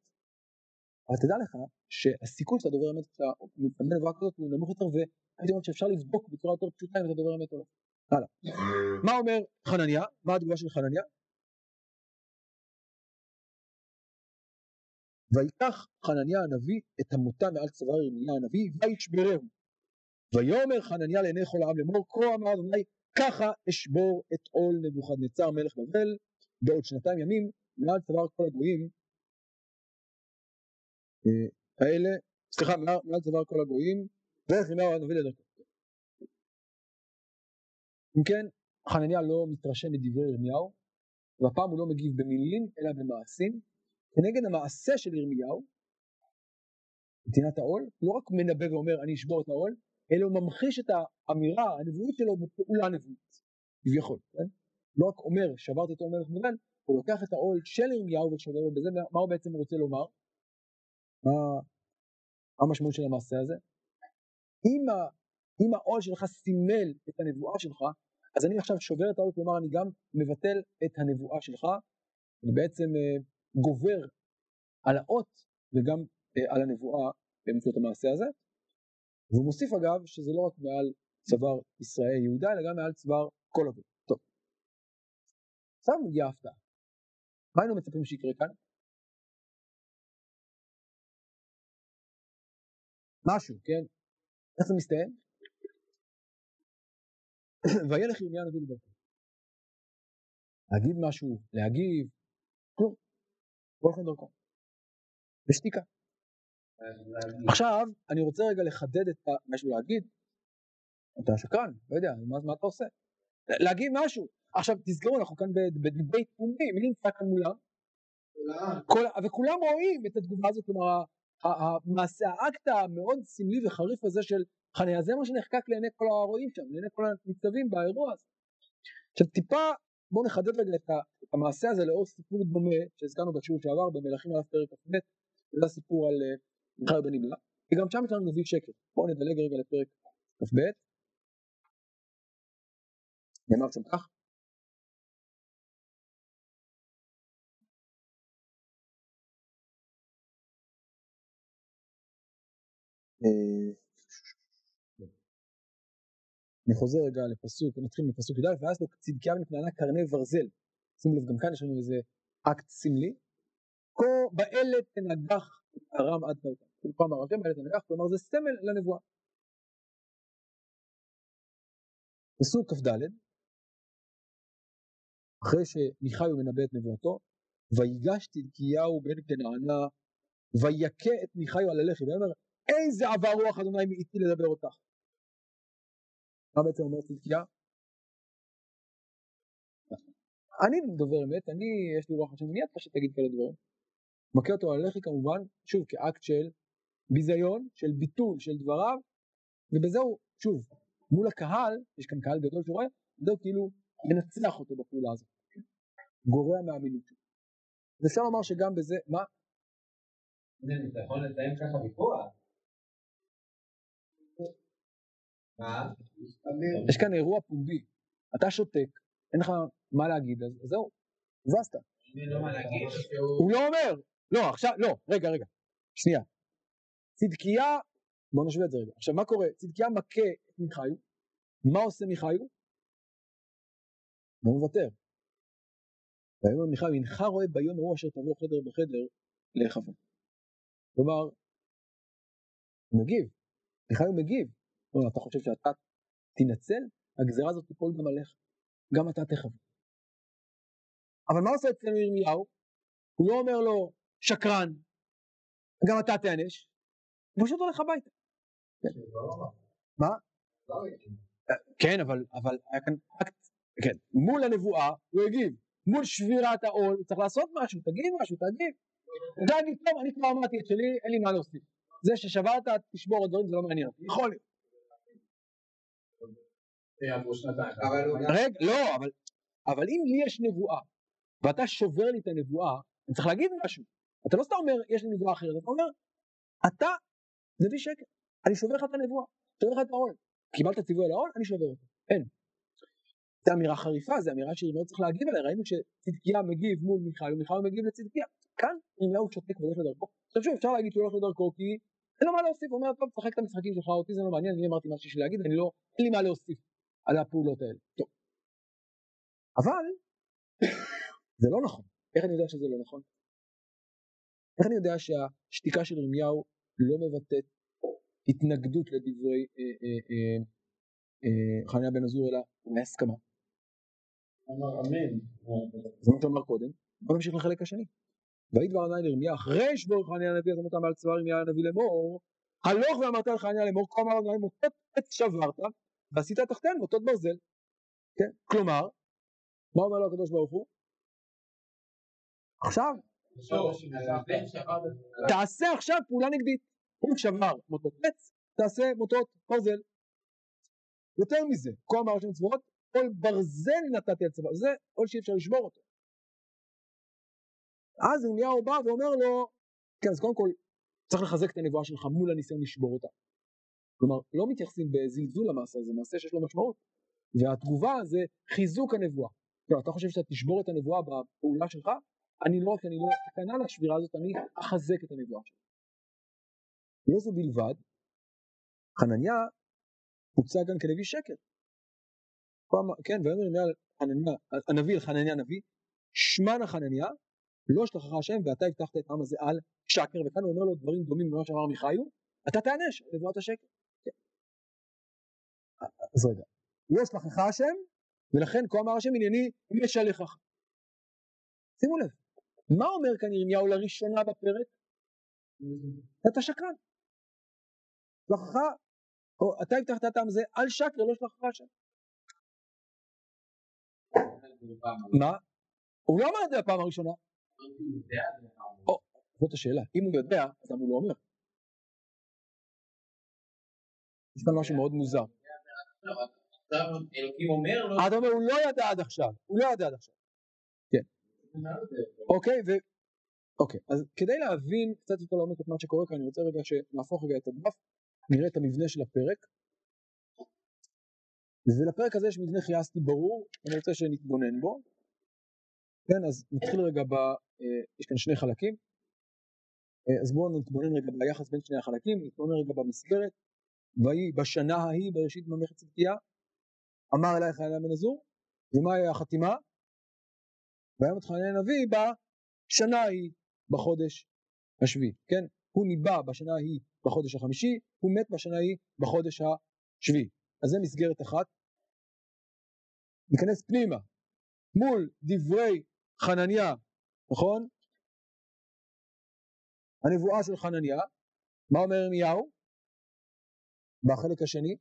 אבל תדע לך שהסיכוי שאתה דובר אמת כשאתה מתאמן נבואה כזאת הוא נמוך יותר והייתי אומר שאפשר לבדוק בצורה יותר פשוטה אם אתה דובר אמת או לא. הלאה. מה אומר חנניה? מה התגובה של חנניה? ויקח חנניה הנביא את המותה מעל צוואר ירמיה הנביא וישברהו. ויאמר חנניה לעיני כל העם לאמור כה אמר אדוני ככה אשבור את עול נבוכדנצר מלך בבל בעוד שנתיים ימים מעל צוואר כל הגויים האלה, סליחה מעל צוואר כל הגויים ואיך ירמיהו הנביא לדרכו. אם כן חנניה לא מתרשם מדברי ירמיהו והפעם הוא לא מגיב במילים אלא במעשים כנגד המעשה של ירמיהו, נתינת העול, לא רק מנבא ואומר אני אשבור את העול, אלא הוא ממחיש את האמירה הנבואית שלו בפעולה נבואית, כביכול, כן? לא רק אומר שברתי את העול מלך בבל, הוא לוקח את העול של ירמיהו ושובר בזה, מה הוא בעצם רוצה לומר? מה המשמעות של המעשה הזה? אם, ה, אם העול שלך סימל את הנבואה שלך, אז אני עכשיו שובר את העול, כלומר אני גם מבטל את הנבואה שלך, אני בעצם אה, גובר על האות וגם אה, על הנבואה באמצעות המעשה הזה. והוא מוסיף אגב שזה לא רק מעל צוואר ישראל יהודה אלא גם מעל צוואר כל אבות. טוב. עכשיו מגיעה הפתעה. מה היינו מצפים שיקרה כאן? משהו, כן? איך זה מסתיים? וילך ירמיה הנביא לדרכו. להגיד משהו, להגיב, כלום. כל אחד דרכו. בשתיקה. עכשיו, אני רוצה רגע לחדד את ה- משהו להגיד. אתה שקרן, לא יודע, מה, מה אתה עושה? להגיד משהו. עכשיו, תזכרו, אנחנו כאן בדיבייט פומבי, מי נמצא כאן מולם? כל, וכולם רואים את התגובה הזאת, כלומר, המעשה, האקט המאוד סמלי וחריף הזה של חניה, זה מה שנחקק לעיני כל הרואים שם, לעיני כל הניצבים באירוע הזה. עכשיו טיפה, בואו נחדד רגע את, המעשה הזה לאור סיפור דומה שהזכרנו בשיעור שעבר במלכים א' פרק כ"ב, זה הסיפור על אה, מיכאל בן נמלה, וגם שם יש לנו נביא שקר. בואו נדלג רגע לפרק כ"ב. נאמר שם כך. אני חוזר רגע לפסוק, נתחיל מפסוק י"א, ואז לו צדקיה ונתננה קרני ברזל. שימו לב, גם כאן יש לנו איזה אקט סמלי. כה באלה תנגח ארם עד תלתה. כאילו פעם הראשון באלה תנגח, כלומר זה סמל לנבואה. פסוק כ"ד, אחרי שמיכאי מנבא את נבואתו, ויגש צדקיהו בן כנענה, ויכה את מיכאי על הלחי, ויאמר איזה עבר רוח אדוני מאיתי לדבר אותך. מה בעצם אומר צדקיה? אני דובר אמת, אני, יש לי רוח השם, מי אתה שתגיד כאלה דברים? מכה אותו על הלחי כמובן, שוב כאקט של ביזיון, של ביטול של דבריו, ובזהו, שוב, מול הקהל, יש כאן קהל גדול שרואה, זהו כאילו מנצח אותו בפעולה הזאת, גורע מהאמינות שלו. אז אפשר לומר שגם בזה, מה? אתה יכול לציין ככה ויכוח? יש כאן אירוע פומבי, אתה שותק, אין לך מה להגיד, אז זהו. אני לא. הוא לא אומר, לא, עכשיו, לא, רגע, רגע, שנייה. צדקיה, בוא נשווה את זה רגע. עכשיו, מה קורה? צדקיה מכה את מיכאיו, מה עושה מיכאיו? הוא מוותר. ויאמר מיכאיו, הנך רואה ביום ההוא אשר תבוא חדר בחדר להיחווה. כלומר, הוא מגיב, מיכאיו מגיב. כלומר, אתה חושב שאתה תנצל? הגזירה הזאת תיפול גם עליך, גם אתה תחווה. אבל מה עושה אצלנו ירמיהו? הוא לא אומר לו, שקרן, גם אתה תיענש, הוא פשוט הולך הביתה. מה? כן, אבל, אבל היה כאן אקט, כן, מול הנבואה הוא הגיב, מול שבירת העול צריך לעשות משהו, תגיד משהו. תגיד, טוב, אני כבר אמרתי את שלי, אין לי מה להוסיף. זה ששברת, תשבור עוד דברים, זה לא מעניין אותי. יכול להיות. עברו שנתיים. רגע, לא, אבל, אבל אם לי יש נבואה, ואתה שובר לי את הנבואה, אני צריך להגיד משהו. אתה לא סתם אומר, יש לי נבואה אחרת, אתה אומר, אתה נביא שקר, אני שובר לך את הנבואה, שובר לך את העול. קיבלת ציווי על העול, אני שובר אותו. אין. זו אמירה חריפה, זו אמירה שירמיהו צריך להגיב עליה, ראינו שצדקיה מגיב מול מיכאל, ומיכאל מגיב לצדקיה. כאן ירמיהו שותק והולך לדרכו. עכשיו שוב, אפשר להגיד שהוא הולך לדרכו כי אין לו מה להוסיף, הוא אומר, טוב, תשחק את המשחקים שלך, אותי זה לא מעניין, אני אמרתי מה שיש לי להגיד, אני לא, אין לי מה להוסיף על הפעולות האלה. טוב. אבל, זה לא נכון. איך אני יודע שזה לא נכון? איך אני יודע שהשתיקה של ירמיהו לא מבטאת התנגדות לדברי אה, אה, אה, אה, חניה בן עזור אלא אולי הסכמה? אמר אמן. זה מה שאמר קודם. בוא נמשיך לחלק השני. וידבר עדיין ירמיה אחרי שבו חניה הנביא אז אמרת מעל צבא ירמיה הנביא לאמור הלוך ואמרת לך חניה לאמור כה אמר אדוני מוטות עץ שברת ועשית תחתיהן מוטות ברזל. כן? כלומר, מה אומר לו הקדוש ברוך הוא? עכשיו תעשה עכשיו פעולה נגדית. הוא שבר מוטות עץ, תעשה מוטות ברזל. יותר מזה, כה אמר השם צבאות, כל ברזל נתתי על צבא, זה עול שאי אפשר לשבור אותו. אז ירמיהו בא ואומר לו, כן, אז קודם כל צריך לחזק את הנבואה שלך מול הניסיון לשבור אותה. כלומר, לא מתייחסים בזלזול למעשה הזה, מעשה שיש לו משמעות. והתגובה זה חיזוק הנבואה. לא, אתה חושב שאתה תשבור את הנבואה בפעולה שלך? אני לא רק, אני לא אכנע לשבירה הזאת, אני אחזק את הנבואה שלי. לא זו בלבד, חנניה הוצג גם כנביא שקר. פעם, כן, ויאמר חנניה, הנביא אל חנניה הנביא, שמע נא חנניה, לא אשלחך השם ואתה הבטחת את העם הזה על שקר, וכאן הוא אומר לו דברים דומים למה שאמר מיכאיו, אתה תענש על נבואת השקר. אז רגע, לא אשלחך השם, ולכן כה אמר השם ענייני משלחך. שימו לב, מה אומר כאן ירמיהו לראשונה בפרק? אתה שקרן. שלחך, או אתה הבטחת את העם הזה, אל שקר, לא שלחך השם. מה? הוא לא אמר את זה בפעם הראשונה. זאת השאלה, אם הוא יודע, אז הוא לא אומר? יש כאן משהו מאוד מוזר. אלוקים אומר לו, אתה אומר, הוא לא ידע עד עכשיו, הוא לא ידע עד עכשיו. כן. אוקיי, ו... אוקיי, אז כדי להבין קצת יותר לעומק את מה שקורה כאן, אני רוצה רגע שנהפוך רגע את הדף, נראה את המבנה של הפרק. ולפרק הזה יש מבנה חייסטי ברור, אני רוצה שנתבונן בו. כן, אז נתחיל רגע ב... אה, יש כאן שני חלקים. אה, אז בואו נתבונן רגע ביחס בין שני החלקים, נתבונן רגע במסגרת. ויהי בשנה ההיא בראשית ממלכת צדקיה, אמר אלייך חנניה בן עזור, ומה היה החתימה? ויאמר חנניה הנביא בשנה ההיא בחודש השביעי, כן? הוא ניבא בשנה ההיא בחודש החמישי, הוא מת בשנה ההיא בחודש השביעי. אז זה מסגרת אחת. ניכנס פנימה, מול דברי חנניה, נכון? הנבואה של חנניה, מה אומר ירמיהו? בחלק השני,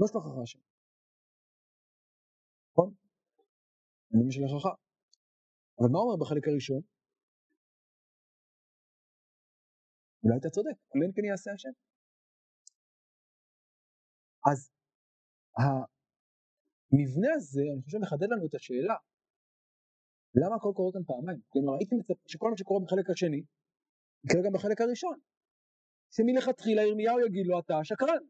לא שלחך השם. נכון? אני משלחך. אבל מה אומר בחלק הראשון? אולי אתה צודק, אמן כן יעשה השם. אז המבנה הזה, אני חושב, מחדד לנו את השאלה, למה הכל קורה כאן פעמיים? כלומר, הייתי מצפה שכל מה שקורה בחלק השני, יקרה גם בחלק הראשון. שמלכתחילה ירמיהו יגיד לו, אתה שקרן.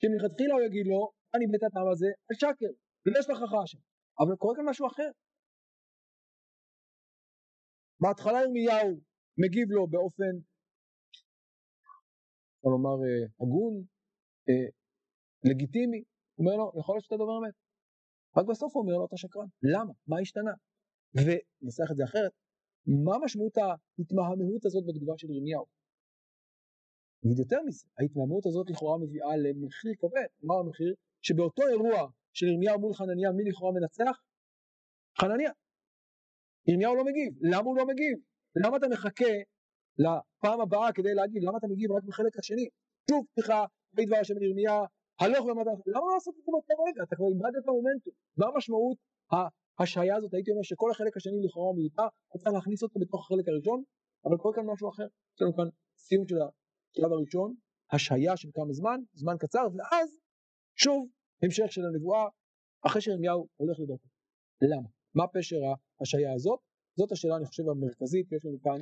שמלכתחילה הוא יגיד לו, אני בית הטעם הזה, אל שקר, ולא שלחך השם. אבל קורה כאן משהו אחר. בהתחלה ירמיהו מגיב לו באופן, אפשר לומר, אה, הגון, אה, לגיטימי, אומר לו, יכול להיות שאתה דובר אמת. רק בסוף הוא אומר לו, אתה שקרן. למה? מה השתנה? וננסח את זה אחרת, מה משמעות ההתמהמהות הזאת בתגובה של ירמיהו? נגיד יותר מזה, ההתמהמהות הזאת לכאורה מביאה למחיר כבד, מה המחיר? שבאותו אירוע של ירמיהו מול חנניה, מי לכאורה מנצח? חנניה. ירמיהו לא מגיב, למה הוא לא מגיב? למה אתה מחכה לפעם הבאה כדי להגיד, למה אתה מגיב רק בחלק השני? שוב פתיחה, בית דבר השם לירמיה, הלוך ומדע, למה לא לעשות את זה באותו רגע? אתה כבר איבדת את המומנטום. מה המשמעות ההשעיה הזאת? הייתי אומר שכל החלק השני לכאורה מיותר, צריך להכניס אותו בתוך החלק הראשון, אבל קורה כאן משהו אחר. יש לנו כאן סיום של השלב הראשון, השעיה של כמה זמן, זמן קצר, ואז שוב המשך של הנבואה אחרי שירמיהו הולך לדרכו. למה? מה פשר ההשעיה הזאת? זאת השאלה אני חושב המרכזית שיש לנו כאן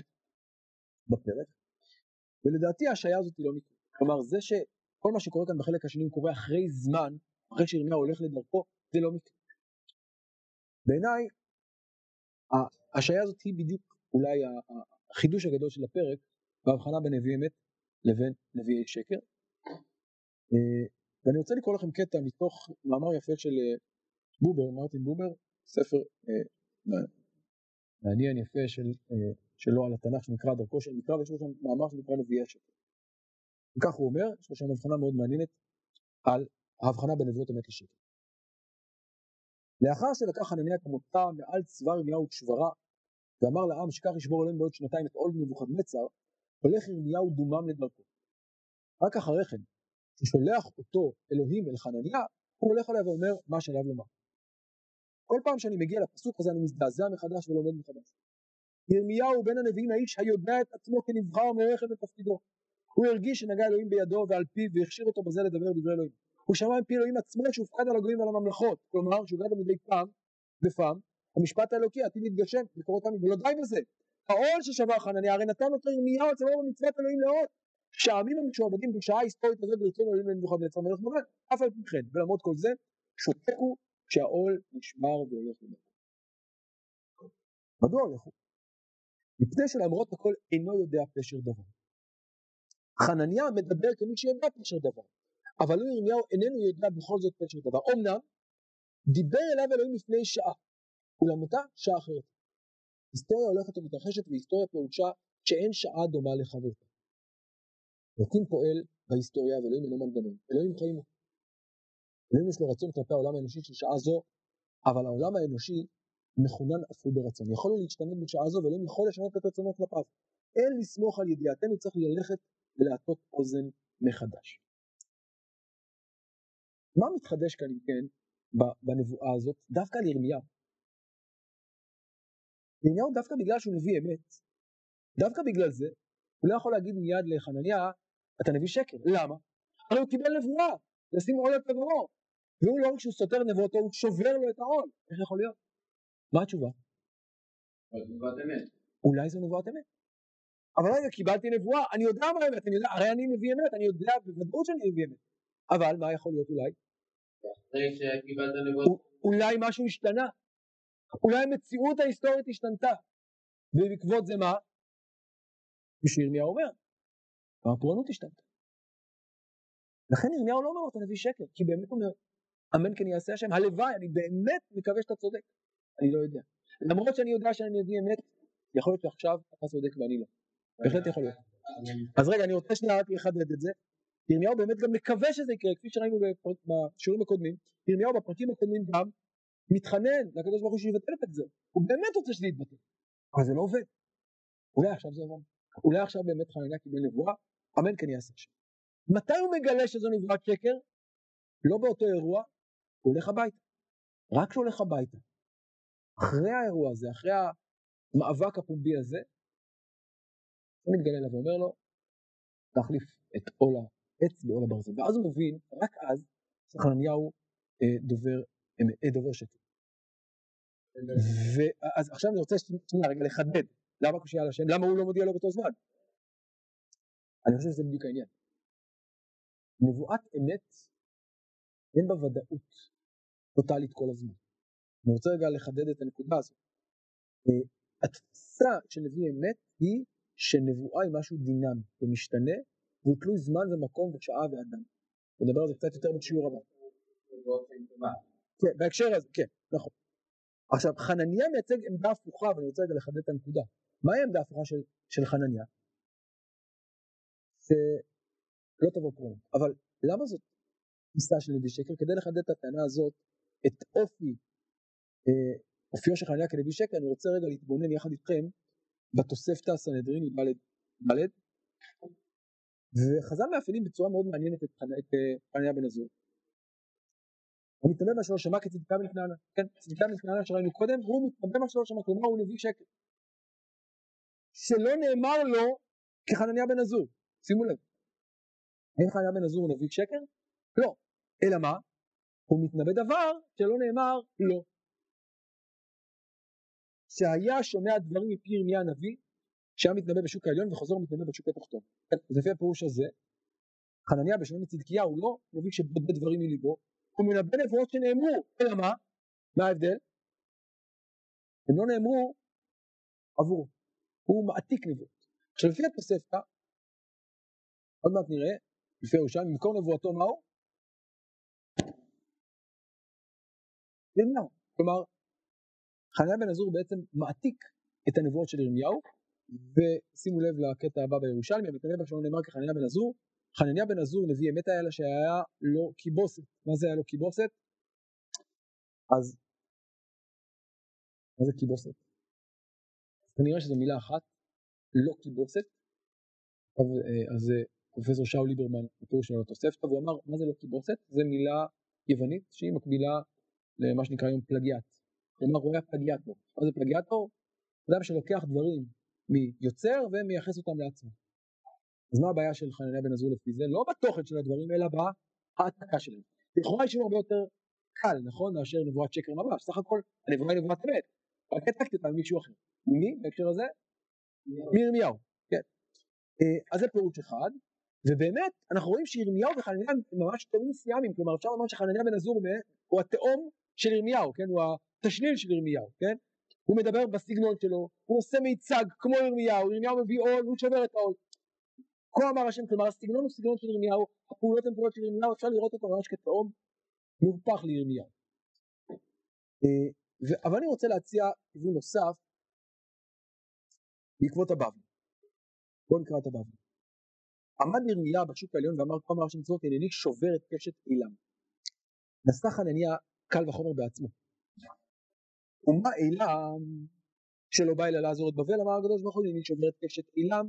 בפרק. ולדעתי ההשעיה הזאת היא לא מקרה. כלומר זה שכל מה שקורה כאן בחלק השני קורה אחרי זמן, אחרי שירמיהו הולך לדרכו, זה לא מקרה. בעיניי ההשעיה הזאת היא בדיוק אולי החידוש הגדול של הפרק בהבחנה בין נביא אמת לבין נביאי שקר. אה, ואני רוצה לקרוא לכם קטע מתוך מאמר יפה של אה, בובר, מרטין בובר, ספר אה, מעניין יפה של, שלו על התנ"ך שנקרא דרכו של מקרא, ויש לו שם מאמר שנקרא נביאי השקר. וכך הוא אומר, יש לו שם הבחנה מאוד מעניינת על ההבחנה בין נביאות אמת לשקר. לאחר שלקח חנניה כמותה מעל צבא ירמיהו ושברה, ואמר לעם שכך ישבור עליהם בעוד שנתיים את עול נבוכדנצר, הולך ירמיהו דומם לדרכו. רק אחרי כן, כששולח אותו אלוהים אל חנניה, הוא הולך עליה ואומר מה שעליו לומר. כל פעם שאני מגיע לפסוק הזה אני מזדעזע מחדש ולומד מחדש. ירמיהו בן הנביאים האיש היודע את עצמו כנבחר מרחב לתפקידו. הוא הרגיש שנגע אלוהים בידו ועל פיו והכשיר אותו בזה לדבר דברי אלוהים. הוא שמע מפי אלוהים עצמו שהופקד על הגויים ועל הממלכות, כלומר שהוגד מדי פעם בפעם, המשפט האלוקי עתיד להתגשם לקרוא אותנו, ולא די בזה, העול ששבר חנניה הרי נתן אותו ירמיהו אצלו במצוות אלוהים לאות, שהעמים המשועבדים בשעה ההיסטורית הזאת ברצון אלוהים לנבוכדנצר מלך בבל, אף על פי כן, ולמרות כל זה, שותקו כשהעול נשמר והולך לדרכו. מדוע הולכו? מפני שלמרות הכל אינו יודע פשר דבר. חנניה מדבר כמי שיודע פשר דבר, אבל הוא ירמיהו איננו יודע בכל זאת פשר דבר. אמנם דיבר אליו אלוהים לפני שעה, אולם אותה שעה אחרת. היסטוריה הולכת ומתרחשת והיסטוריה פירושה שאין שעה דומה לחברתה. אלוקים פועל בהיסטוריה ואלוהים אינו מנגנון, אלוהים חיים הוא. אלוהים יש לו רצון כלפי העולם האנושי של שעה זו, אבל העולם האנושי מכונן אף הוא ברצון. יכול לו להשתנות בשעה זו ואלוהים יכול לשנות את רצונו כלפיו. אין לסמוך על ידיעתנו, צריך ללכת ולהטות אוזן מחדש. מה מתחדש כאן אם כן בנבואה הזאת? דווקא לירמיהו. ירמיהו דווקא בגלל שהוא נביא אמת, דווקא בגלל זה, הוא לא יכול להגיד מיד לחנניה, אתה נביא שקר. למה? הרי הוא קיבל נבואה, לשים עול על פגרו. והוא לא רק שהוא סותר נבואתו, הוא שובר לו את העול. איך יכול להיות? מה התשובה? אולי זו נבואת אמת. אבל רגע, קיבלתי נבואה, אני יודע מה האמת, אני יודע, הרי אני נביא אמת, אני יודע בוודאות שאני נביא אמת. אבל מה יכול להיות אולי? אחרי שקיבלת נבואה. אולי משהו השתנה. אולי המציאות ההיסטורית השתנתה. ובעקבות זה מה? כפי שירמיהו אומר, הפורענות השתנתה. לכן ירמיהו לא אומר לו אתה נביא שקר, כי באמת אומר, אמן כן יעשה השם, הלוואי, אני באמת מקווה שאתה צודק. אני לא יודע. למרות שאני יודע שאני נביא אמת, יכול להיות שעכשיו אתה צודק ואני לא. בהחלט יכול להיות. אז רגע, אני רוצה שנייה רק לחדד את זה. ירמיהו באמת גם מקווה שזה יקרה, כפי שראינו בשיעורים הקודמים. ירמיהו בפרקים הקודמים גם מתחנן לקדוש ברוך הוא שיבטל את הגזר. הוא באמת רוצה שזה יתבטל. אבל זה לא עובד. אולי עכשיו זה עובד. אולי עכשיו באמת חנניה קיבל נבואה, אמן כן יעשה השם. מתי הוא מגלה שזו נבואת שקר? לא באותו אירוע, הוא הולך הביתה. רק כשהוא הולך הביתה. אחרי האירוע הזה, אחרי המאבק הפומבי הזה, הוא מתגלה אליו ואומר לו, להחליף את עול העץ בעול הברזל. ואז הוא מבין, רק אז, שחנניהו אה, דובר, אה, דובר שקר. ואז עכשיו אני רוצה שנייה רגע לחדד למה קושייה על השם, למה הוא לא מודיע לו באותו זמן. אני חושב שזה בדיוק העניין. נבואת אמת אין בה ודאות טוטאלית כל הזמן. אני רוצה רגע לחדד את הנקודה הזאת. אה, התפיסה של נביא אמת היא שנבואה היא משהו דינמי ומשתנה והוא תלוי זמן ומקום ושעה ואדם. נדבר על זה קצת יותר בשיעור הבא. כן, בהקשר הזה, כן, נכון. עכשיו, חנניה מייצג עמדה הפוכה, ואני רוצה רגע לחדד את הנקודה. מהי העמדה ההפוכה של, של חנניה? שלא תבוא פרומו. אבל למה זאת תפיסה של נביא שקר? כדי לחדד את הטענה הזאת, את אופי, אה, אופיו של חנניה כנביא שקר, אני רוצה רגע להתבונן יחד איתכם בתוספתא הסנהדרין י"ד, וחז"ל מאפיינים בצורה מאוד מעניינת את, את אה, בן עזור. הוא מתנבא מה שלא שמע כצדקה בן כנענה, כן, צדקה בן כנענה שראינו קודם, והוא מתנבא מה שלא שמע, כלומר הוא נביא שקר. שלא נאמר לו כחנניה בן עזור, שימו לב. האם חנניה בן עזור הוא נביא שקר? לא. אלא מה? הוא מתנבא דבר שלא נאמר לא. שהיה שומע דברים מפי ירמיה הנביא, שהיה מתנבא בשוק העליון וחוזר ומתנבא בשוק התחתון. אז לפי הפירוש הזה, חנניה בשונה הוא לא נביא שבודד דברים מליבו, הוא מנבא נבואות שנאמרו, אלא מה? מה ההבדל? הם לא נאמרו עבורו, הוא מעתיק נבואות. עכשיו לפי התוספתא, עוד מעט נראה, לפי ירושלים, מקור נבואתו מהו? ירמיהו. כלומר, חניה בן עזור בעצם מעתיק את הנבואות של ירמיהו, ושימו לב לקטע הבא בירושלמי, המתנבא שלנו נאמר כחניה בן עזור, חנניה בן עזור נביא אמת היה לה שהיה לו קיבוסת. מה זה היה לו קיבוסת? אז מה זה קיבוסת? כנראה שזו מילה אחת, לא קיבוסת. אז פרופסור שאול ליברמן, בפירוש שלו לתוספתא, והוא אמר, מה זה לא קיבוסת? זה מילה יוונית שהיא מקבילה למה שנקרא היום פלגיאט. כלומר, הוא היה פלגיאטור. מה זה פלגיאטור? אדם שלוקח דברים מיוצר ומייחס אותם לעצמו. אז מה הבעיה של חנניה בן עזור לפי זה? לא בתוכן של הדברים, אלא בהעתקה שלהם. לכאורה יש הרבה יותר קל, נכון? מאשר נבואת שקר ממש. סך הכל הנבואה היא נבואת אמת. רק העתקתי אותה ממישהו אחר. ממי בהקשר הזה? מירמיהו. כן. אה, אז זה פירוש אחד. ובאמת, אנחנו רואים שירמיהו וחנניה הם ממש תאומים מסוימים. כלומר, אפשר לומר שחנניה בן עזור הוא התאום של ירמיהו, כן? הוא התשליל של ירמיהו, כן? הוא מדבר בסגנון שלו, הוא עושה מיצג כמו ירמיהו, ירמיהו מביא עול, הוא שובר את העול. כה אמר השם, כלומר הסגנון הוא סגנון של ירמיהו, הפעולות הן פעולות של ירמיהו, אפשר לראות אותו ממש כתאום מהופך לירמיהו. אה, אבל אני רוצה להציע כיוון נוסף בעקבות הבבלי. בואו נקרא את הבבלי. עמד ירמיה בשוק העליון ואמר כה אמר שמצוות הנני שובר את קשת אילם. נשא חנניה קל וחומר בעצמו. ומה אילם שלא בא אלא לעזור את בבל אמר הקדוש ברוך הוא שובר את קשת אילם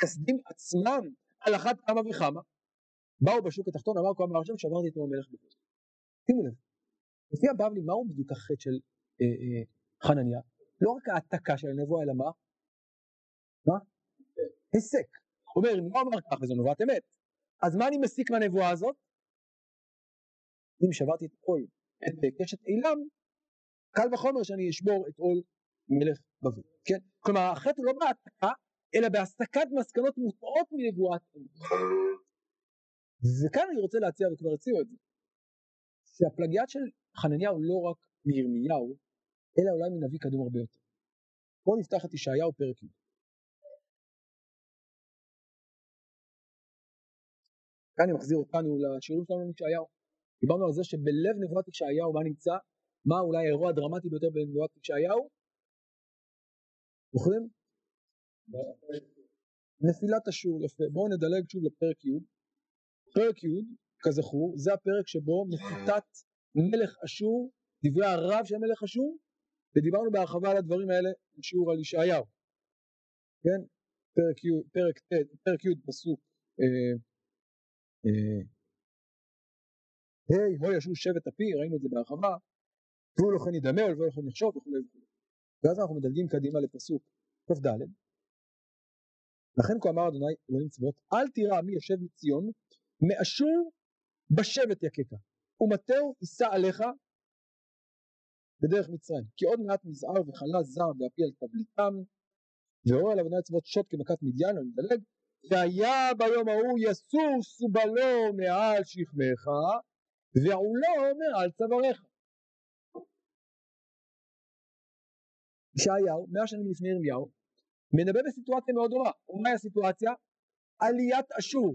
כסדים עצמם על אחת כמה וכמה. באו בשוק התחתון אמר כה אמר השם שברתי את המלך בבל. שימו לב. לפי הבבלי מהו בדיוק החטא של אה, אה, חנניה? לא רק העתקה של הנבואה אלא מה? מה? היסק. אומר, אם לא אמר כך וזו נבואת אמת, אז מה אני מסיק מהנבואה הזאת? אם שברתי את עול, את קשת אילם, קל וחומר שאני אשבור את עול מלך בבל, כן? כלומר החטא לא בהעתקה, אלא בהסקת מסקנות מוטעות מנבואת. וכאן אני רוצה להציע, וכבר הציעו את זה, שהפלגיאט של חנניה הוא לא רק מירמיהו, אלא אולי מנביא קדום הרבה יותר. בואו נפתח את ישעיהו פרק י'. כאן אני מחזיר אותנו לשיעורים שלנו עם ישעיהו. דיברנו על זה שבלב נבואת ישעיהו מה נמצא? מה אולי האירוע הדרמטי ביותר בנבואת ישעיהו? זוכרים? נפילת אשור, יפה. בואו נדלג שוב לפרק י'. פרק י', כזכור, זה הפרק שבו מחיתת מלך אשור, דברי הרב של מלך אשור, ודיברנו בהרחבה על הדברים האלה בשיעור על ישעיהו. כן? פרק י', פרק ט', פרק י', פסוק אה, אה, היי, הו ישו שבט אפי, ראינו את זה בהרחבה, תראו לו כן ידמה, ולא לכן יחשוב וכו' וכו'. ואז אנחנו מדלגים קדימה לפסוק כ"ד. לכן כה אמר אדוני אלוהים צבאות, אל תירא מי יושב מציון, מאשור בשבט יככה, ומטהו יישא עליך בדרך מצרים, כי עוד מעט מזער וחלה זר באפי על תבליתם, והורה על אדוני צבאות שוט כמכת מדיין, אני מדלג, והיה ביום ההוא יסוס סובלו מעל שכמך ועולו מעל צוואריך. ישעיהו, מאה שנים לפני ירמיהו, מדבר בסיטואציה מאוד דומה. ומהי הסיטואציה? עליית אשור,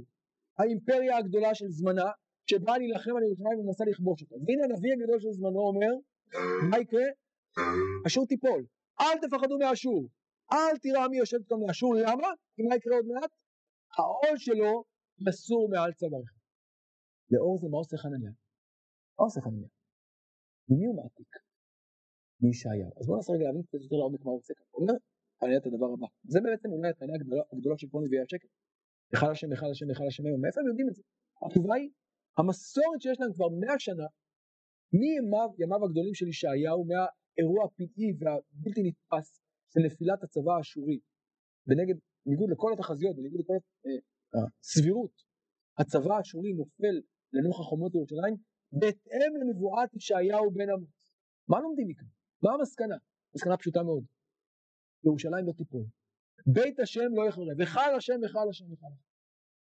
האימפריה הגדולה של זמנה, שבאה להילחם על ירושלים ומנסה לכבוש אותה. והנה הנביא הגדול של זמנו אומר, מה יקרה? אשור תיפול. אל תפחדו מאשור. אל תראה מי יושב כאן מאשור. למה? כי מה יקרה עוד מעט? העול שלו מסור מעל צווארך. לאור זה מה עושה חנניה? מה עושה חנניה? ממי הוא מעתיק? מישעיה. אז בואו ננסה רגע להבין קצת יותר לעומק מה הוא עושה כאן. הוא אומר חנניה את הדבר הבא. זה בעצם אולי הטענה הגדולה, של כל נביאי השקר. היכל השם, היכל השם, היכל השם היום. מאיפה הם יודעים את זה? התשובה היא, המסורת שיש להם כבר מאה שנה, מימיו, ימיו הגדולים של ישעיהו, מהאירוע הפלאי והבלתי נתפס של נפילת הצבא האשורי, ונגד בניגוד לכל התחזיות, בניגוד לכל אה, הסבירות, הצבא האשורי נופל לנוכח חומות ירושלים, בהתאם לנבואת ישעיהו בן עמוס. מה לומדים מכאן? מה המסקנה? מסקנה פשוטה מאוד. ירושלים לא תיפול. בית השם לא יחרב, וחל השם, וחל השם, וחל השם.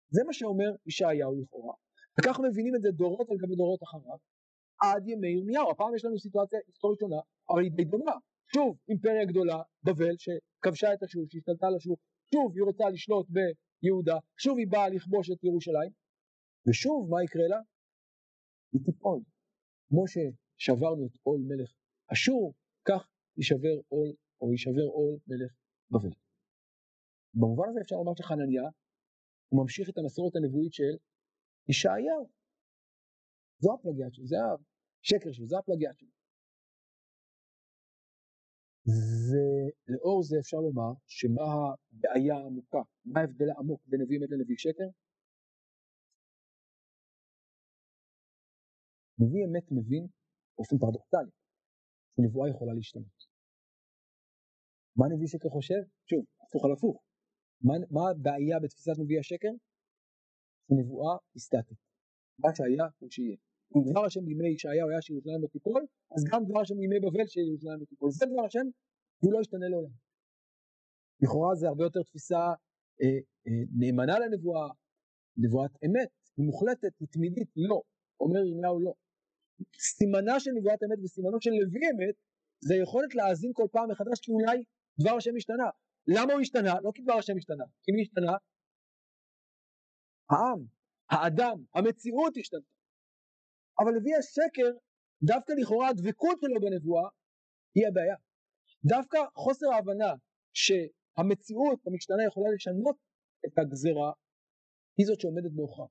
זה מה שאומר ישעיהו לכאורה. וכך מבינים את זה דורות על גבי דורות אחריו, עד ימי ירמיהו. הפעם יש לנו סיטואציה היסטורית שונה, אבל היא די דומה. שוב, אימפריה גדולה, בבל, שכבשה את השוק, שהשתלטה על השוק, שוב היא רוצה לשלוט ביהודה, שוב היא באה לכבוש את ירושלים, ושוב מה יקרה לה? היא תיפול. כמו ששברנו את עול מלך אשור, כך יישבר עול, או יישבר עול מלך בבל. במובן הזה אפשר לומר שחנניה הוא ממשיך את המסורת הנבואית של ישעיהו. זו הפלגיאט שלו, זה השקר שלו, זה הפלגיאט שלו. ולאור זה אפשר לומר שמה הבעיה העמוקה, מה ההבדל העמוק בין נביא אמת לנביא שקר? נביא אמת מבין באופן פרדוקטלי שנבואה יכולה להשתנות. מה נביא שקר חושב? שוב, הפוך על הפוך. מה, מה הבעיה בתפיסת נביא השקר? שנבואה היא. מה שהיה הוא שיהיה. אם דבר השם בימי ישעיהו היה שירושלים לא תיפול, אז גם דבר השם בימי בבל שירושלים לא תיפול. זה דבר השם, והוא לא ישתנה לעולם. לכאורה זה הרבה יותר תפיסה אה, אה, נאמנה לנבואה, נבואת אמת, היא מוחלטת, היא תמידית, לא. אומר ירמיהו לא. סימנה של נבואת אמת וסימנו של נביא אמת, זה יכולת להאזין כל פעם מחדש כי אולי דבר השם השתנה. למה הוא השתנה? לא כי דבר השם השתנה. כי מי השתנה? העם, האדם, המציאות השתנתה. אבל נביא השקר, דווקא לכאורה הדבקות שלו בנבואה, היא הבעיה. דווקא חוסר ההבנה שהמציאות המשתנה יכולה לשנות את הגזרה, היא זאת שעומדת בעוכרה.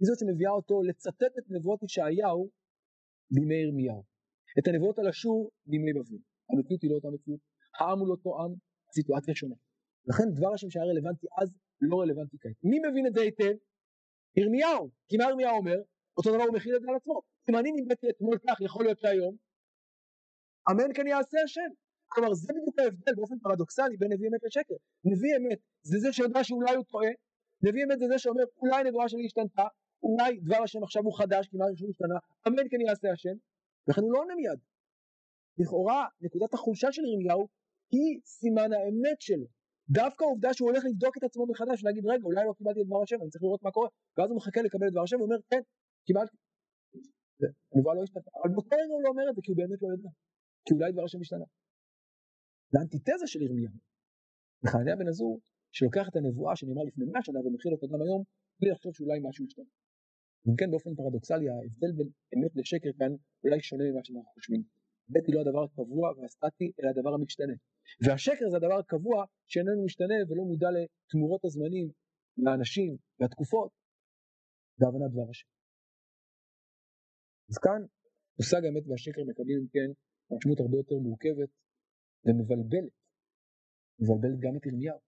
היא זאת שמביאה אותו לצטט את נבואות ישעיהו בימי ירמיהו. את הנבואות על אשור בימי בבל. המציאות היא לא אותה מציאות, העם הוא לא אותו עם, סיטואציה שונה. לכן דבר השם שהיה רלוונטי אז לא רלוונטי כעת. מי מבין את זה היטב? ירמיהו. כי מה ירמיהו אומר? אותו דבר הוא מכיל את זה על עצמו. אם אני ניבאתי אתמול כך, יכול להיות שהיום, אמן כן יעשה השם. כלומר זה בדיוק ההבדל באופן פרדוקסלי בין נביא אמת לשקר. נביא אמת זה זה שיודע שאולי הוא טועה, נביא אמת זה זה שאומר אולי נבואה שלי השתנתה, אולי דבר השם עכשיו הוא חדש כי משהו השתנה, אמן כן יעשה השם, לכן הוא לא עונה מיד. לכאורה נקודת החולשה של ירמיהו היא סימן האמת שלו. דווקא העובדה שהוא הולך לבדוק את עצמו מחדש ולהגיד רגע אולי לא קיבלתי את דבר השם אני צריך לראות מה קורה ואז הוא מחכה לקבל את דבר השם ואומר כן קיבלתי. הנבואה לא השתנתה אבל באותו הוא לא אומר את זה כי הוא באמת לא יודע כי אולי דבר השם השתנה. זה אנטיתזה של ירמיהו. וחנניה בן עזור שלוקח את הנבואה שנאמר לפני 100 שנה ומכיל אותה גם היום בלי לחשוב שאולי משהו השתנה. אם כן באופן פרדוקסלי ההבדל בין אמת לשקר כאן אולי שונה ממה שאנחנו חושבים. אמת היא לא הדבר הקבוע והסטטי אלא הדבר המשתנה. והשקר זה הדבר הקבוע שאיננו משתנה ולא מודע לתמורות הזמנים, לאנשים, והתקופות, והבנת דבר השם. אז כאן מושג האמת והשקר מקבלים אם כן משמעות הרבה יותר מורכבת ומבלבלת. מבלבלת גם את ירמיהו.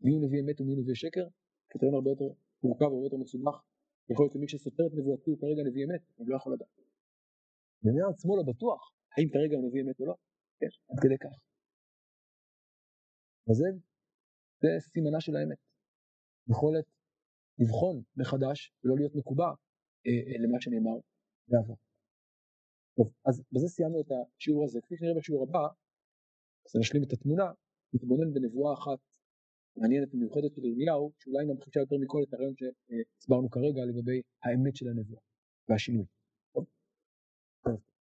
מי הוא נביא אמת ומי הוא נביא שקר? קריטריון הרבה יותר מורכב והרבה יותר מסובך. יכול להיות שמי שסותר את נבואתי הוא כרגע נביא אמת, אני לא יכול לדעת. ירמיהו עצמו לא בטוח האם כרגע הוא נביא אמת או לא. כן, עד כדי כך. אז זה, זה סימנה של האמת. יכולת לבחון מחדש ולא להיות מקובע אה, אה, למה שנאמר בעבר. טוב, אז בזה סיימנו את השיעור הזה. כפי שנראה בשיעור הבא, אז נשלים את התמונה, נתבונן בנבואה אחת מעניינת ומיוחדת של ירמיהו, שאולי ממחישה יותר מכל את הרעיון שהסברנו כרגע לגבי האמת של הנבואה והשינוי.